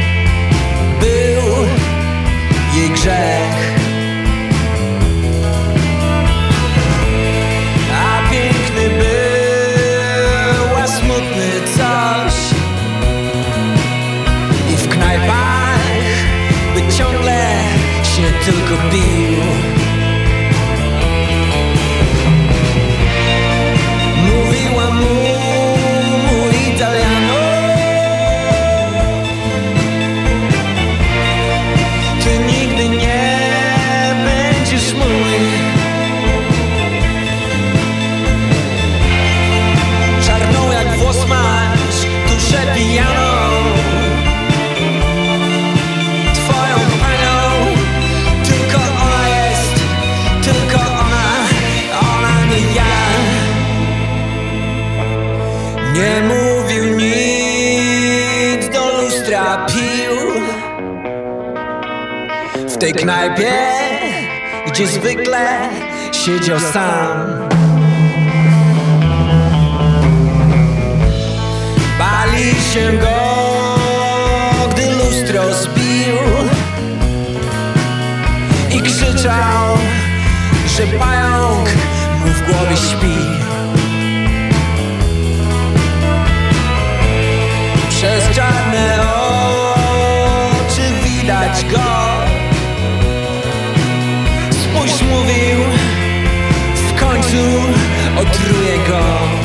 W tej knajpie, gdzie zwykle siedział sam. Bali się go, gdy lustro zbił I krzyczał, że pająk mu w głowie śpi. Przez czarne otruje go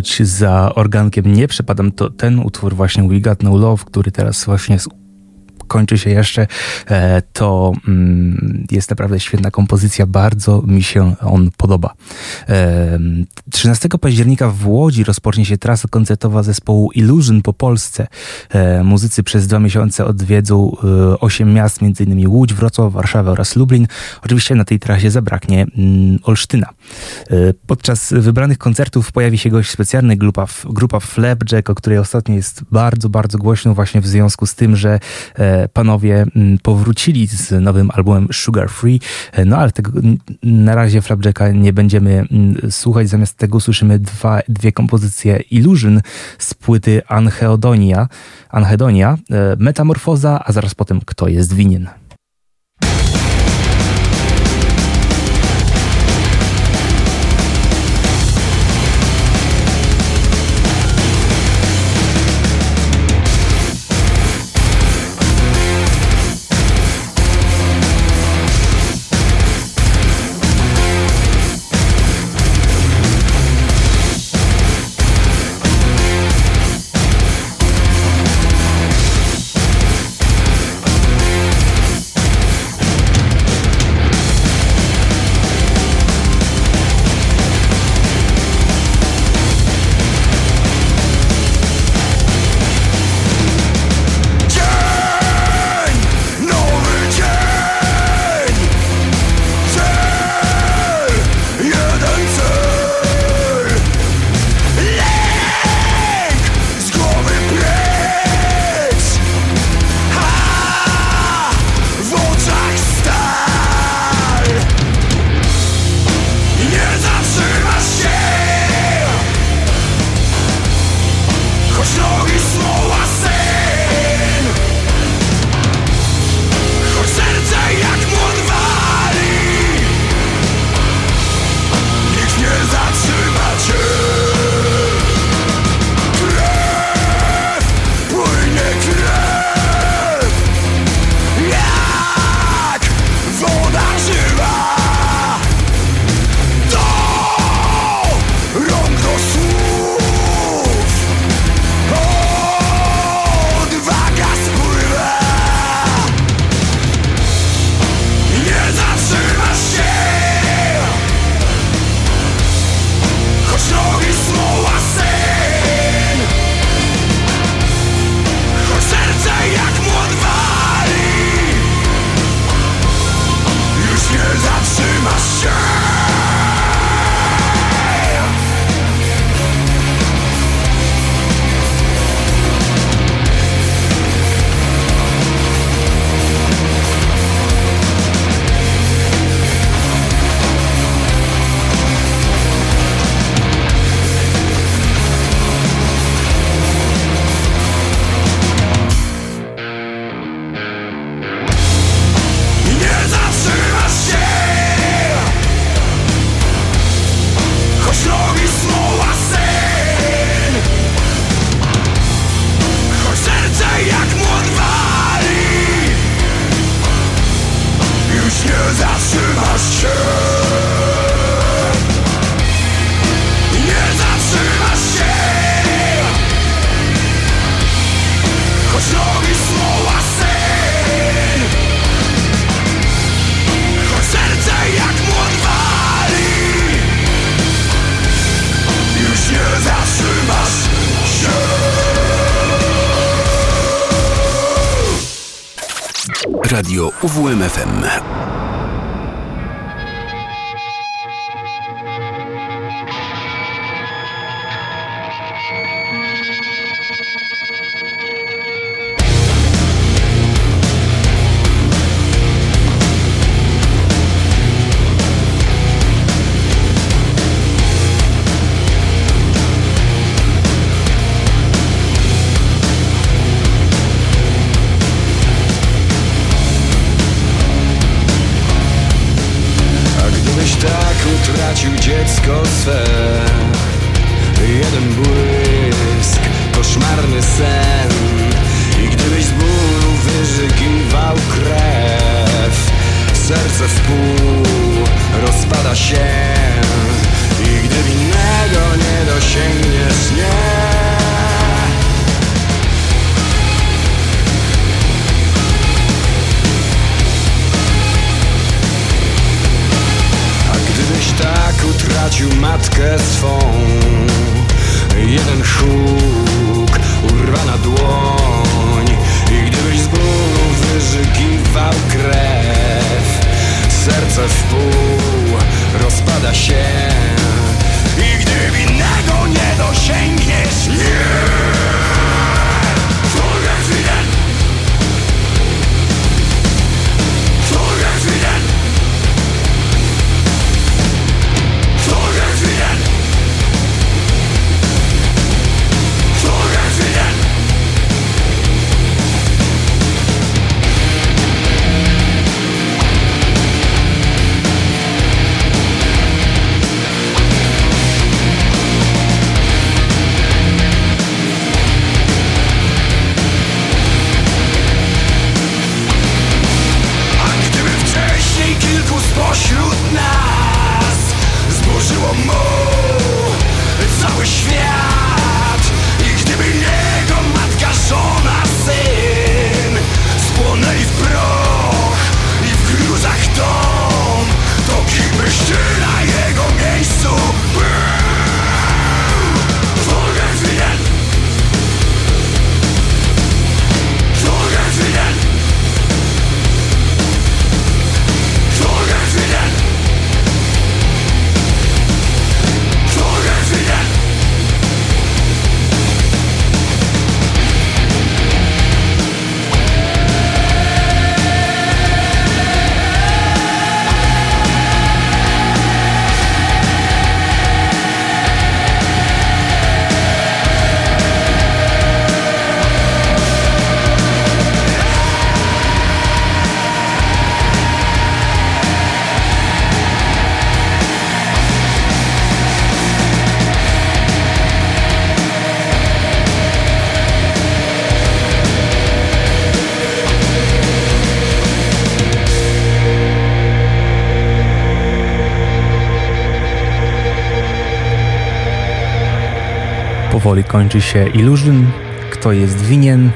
choć za organkiem nie przepadam, to ten utwór właśnie We Got No Love, który teraz właśnie kończy się jeszcze, e, to mm, jest naprawdę świetna kompozycja, bardzo mi się on podoba. 13 e, października w Łodzi rozpocznie się trasa koncertowa zespołu Illusion po Polsce. E, muzycy przez dwa miesiące odwiedzą osiem miast, m.in. Łódź, Wrocław, Warszawę oraz Lublin. Oczywiście na tej trasie zabraknie mm, Olsztyna. Podczas wybranych koncertów pojawi się gość specjalny, grupa, grupa Flapjack, o której ostatnio jest bardzo, bardzo głośno właśnie w związku z tym, że panowie mm, powrócili z nowym albumem Sugar Free, e, no ale tego na razie Flapjacka nie będziemy mm, słuchać, zamiast tego słyszymy dwa, dwie kompozycje Illusion z płyty Anhedonia, Anhedonia, e, Metamorfoza, a zaraz potem Kto jest winien. Radio kończy się Illusion, kto jest winien.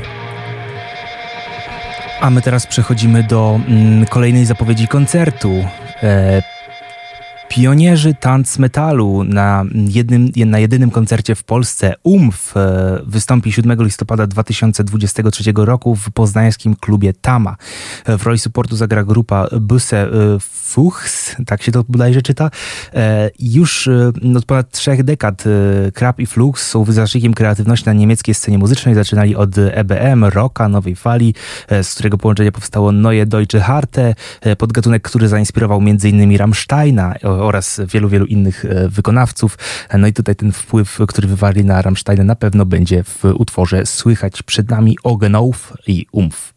A my teraz przechodzimy do mm, kolejnej zapowiedzi koncertu. E, Pionierzy tanc metalu na, jednym, na jedynym koncercie w Polsce UMF e, wystąpi 7 listopada 2023 roku w poznańskim klubie Tama. W roli supportu zagra grupa Busse e, Fuchs, tak się to bodajże czyta. E, już od ponad trzech dekad Krab i Flux są wyznacznikiem kreatywności na niemieckiej scenie muzycznej. Zaczynali od EBM, rocka, nowej fali, z którego połączenia powstało Neue Deutsche Harte, podgatunek, który zainspirował m.in. Rammsteina oraz wielu, wielu innych e, wykonawców. No i tutaj ten wpływ, który wywarli na Rammstein na pewno będzie w utworze słychać przed nami Ogenow i Umf.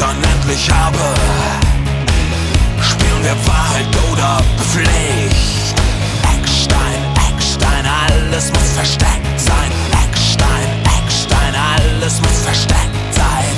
dann endlich habe. Spielen wir Wahrheit oder Pflicht? Eckstein, Eckstein, alles muss versteckt sein. Eckstein, Eckstein, alles muss versteckt sein.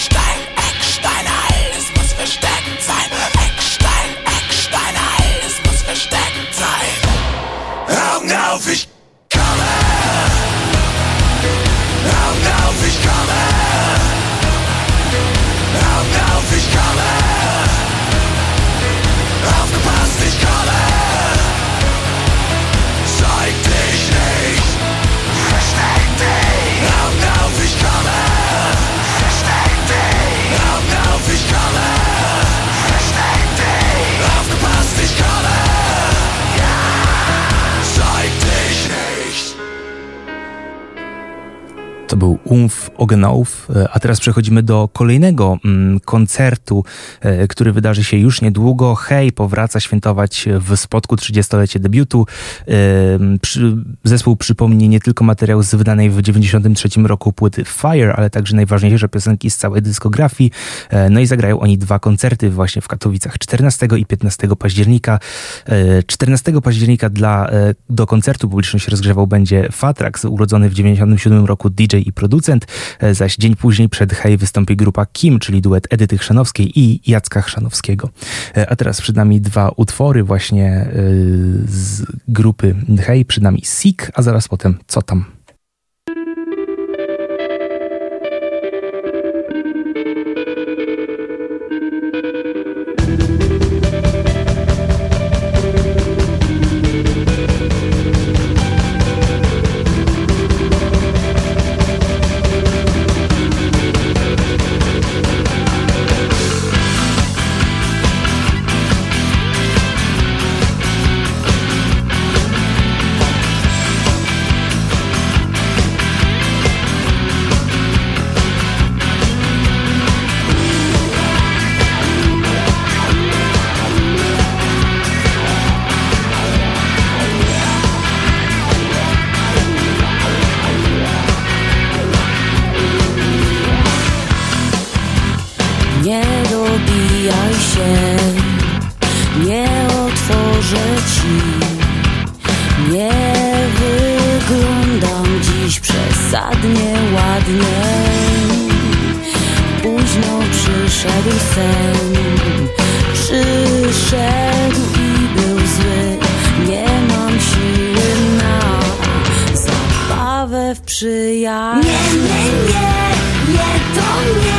Ogenauf. E, a teraz przechodzimy do kolejnego mm, koncertu, e, który wydarzy się już niedługo. Hej powraca świętować w spotku 30-lecie debiutu. E, zespół przypomni nie tylko materiał z wydanej w 93 roku płyty Fire, ale także najważniejsze piosenki z całej dyskografii. No i zagrają oni dwa koncerty właśnie w Katowicach 14 i 15 października. 14 października dla, do koncertu publiczność rozgrzewał będzie Fatrax, urodzony w 97 roku DJ i producent. E, zaś dzień później przed Hej wystąpi grupa Kim, czyli duet Edyty Chrzanowskiej i Jacka Chrzanowskiego. E, a teraz przed nami dwa utwory właśnie e, z grupy Hej, przed nami Sik, a zaraz potem Co tam? sen. Przyszedł i był zły. Nie mam siły na zabawę w przyjaźń Nie, nie, nie, nie, to nie.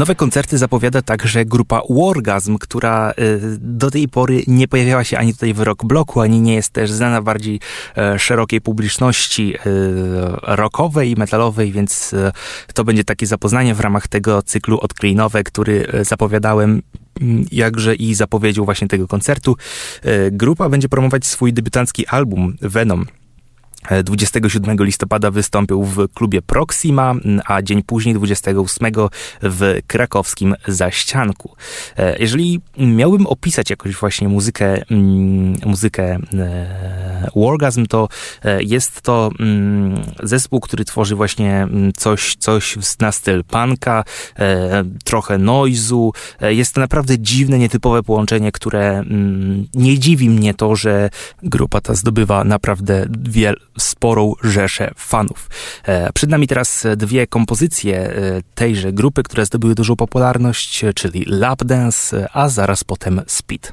Nowe koncerty zapowiada także grupa Wargasm, która do tej pory nie pojawiała się ani tutaj w rock bloku, ani nie jest też znana bardziej szerokiej publiczności rockowej i metalowej, więc to będzie takie zapoznanie w ramach tego cyklu Odkryj Nowe, który zapowiadałem jakże i zapowiedział właśnie tego koncertu. Grupa będzie promować swój debiutancki album Venom 27 listopada wystąpił w klubie Proxima, a dzień później, 28 w krakowskim Zaścianku. E, jeżeli miałbym opisać jakoś właśnie muzykę, mm, muzykę e, Wargasm, to e, jest to mm, zespół, który tworzy właśnie mm, coś, coś na styl punka, trochę noizu. Jest to naprawdę dziwne, nietypowe połączenie, które nie dziwi mnie to, że grupa ta zdobywa naprawdę wiele sporą rzeszę fanów. E, przed nami teraz dwie kompozycje e, tejże grupy, które zdobyły dużą popularność, czyli Lap Dance, a zaraz potem Speed.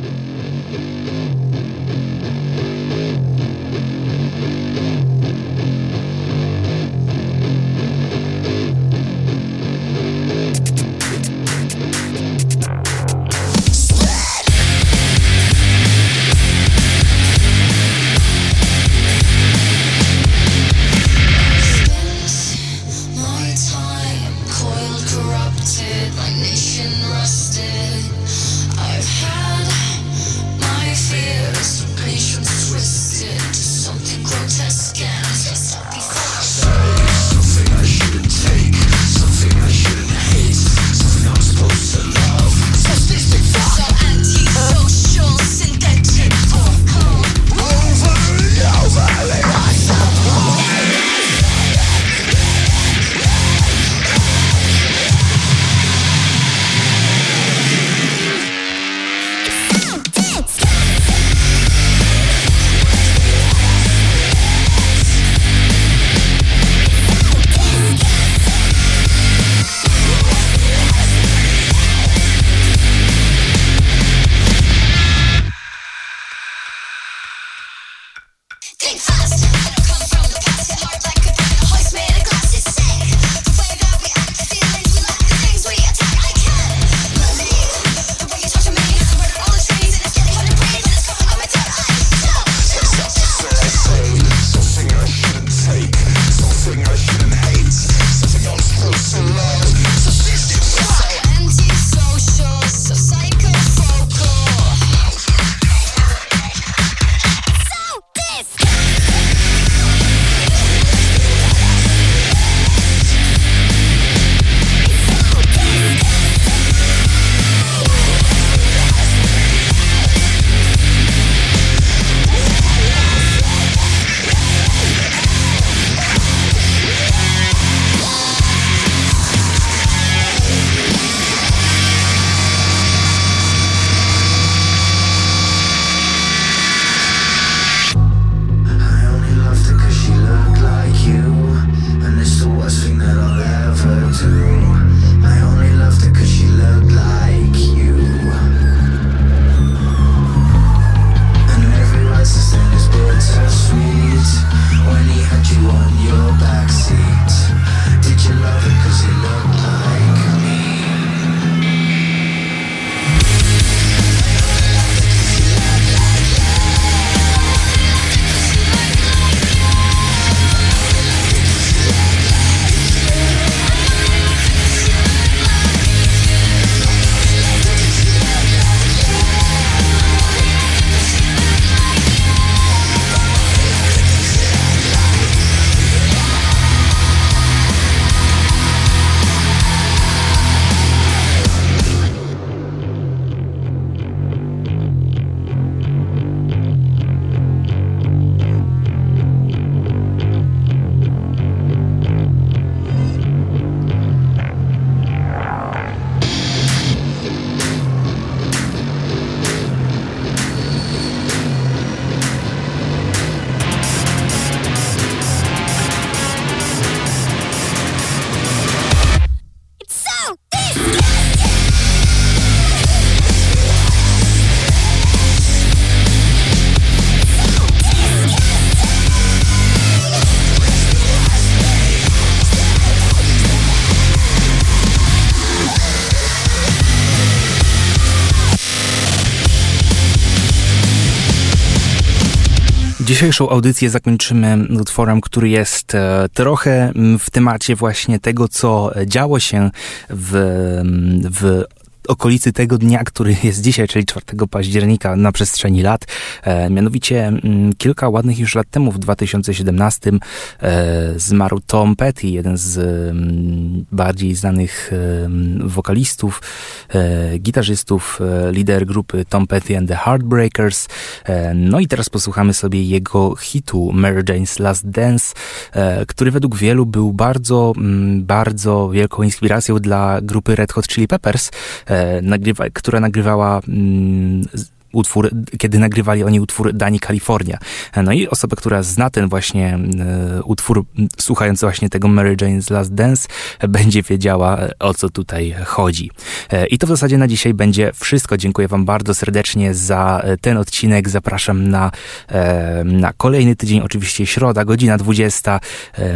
Dzisiejszą audycję zakończymy utworem, który jest e, trochę w temacie właśnie tego, co działo się w, w okolicy tego dnia, który jest dzisiaj, czyli 4 października na przestrzeni lat. E, mianowicie m, mm, kilka ładnych już lat temu, w 2017 e, zmarł Tom Petty, jeden z m, mm, bardziej znanych e, wokalistów, e, gitarzystów, e, lider grupy Tom Petty and the Heartbreakers. E, no i teraz posłuchamy sobie jego hitu Mary Jane's Last Dance, który według wielu był bardzo, m, mm, bardzo wielką inspiracją dla grupy Red Hot Chili Peppers, nagrywa, która nagrywała mm, utwór, kiedy nagrywali oni utwór Dani Kalifornia. E, no i osoba, która zna ten właśnie e, utwór, słuchając właśnie tego Mary Jane's Last Dance, będzie wiedziała, o co tutaj chodzi. I to w zasadzie na dzisiaj będzie wszystko. Dziękuję Wam bardzo serdecznie za ten odcinek. Zapraszam na, na kolejny tydzień, oczywiście środa, godzina 20.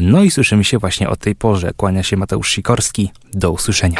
No i słyszymy się właśnie o tej porze. Kłania się Mateusz Sikorski. Do usłyszenia.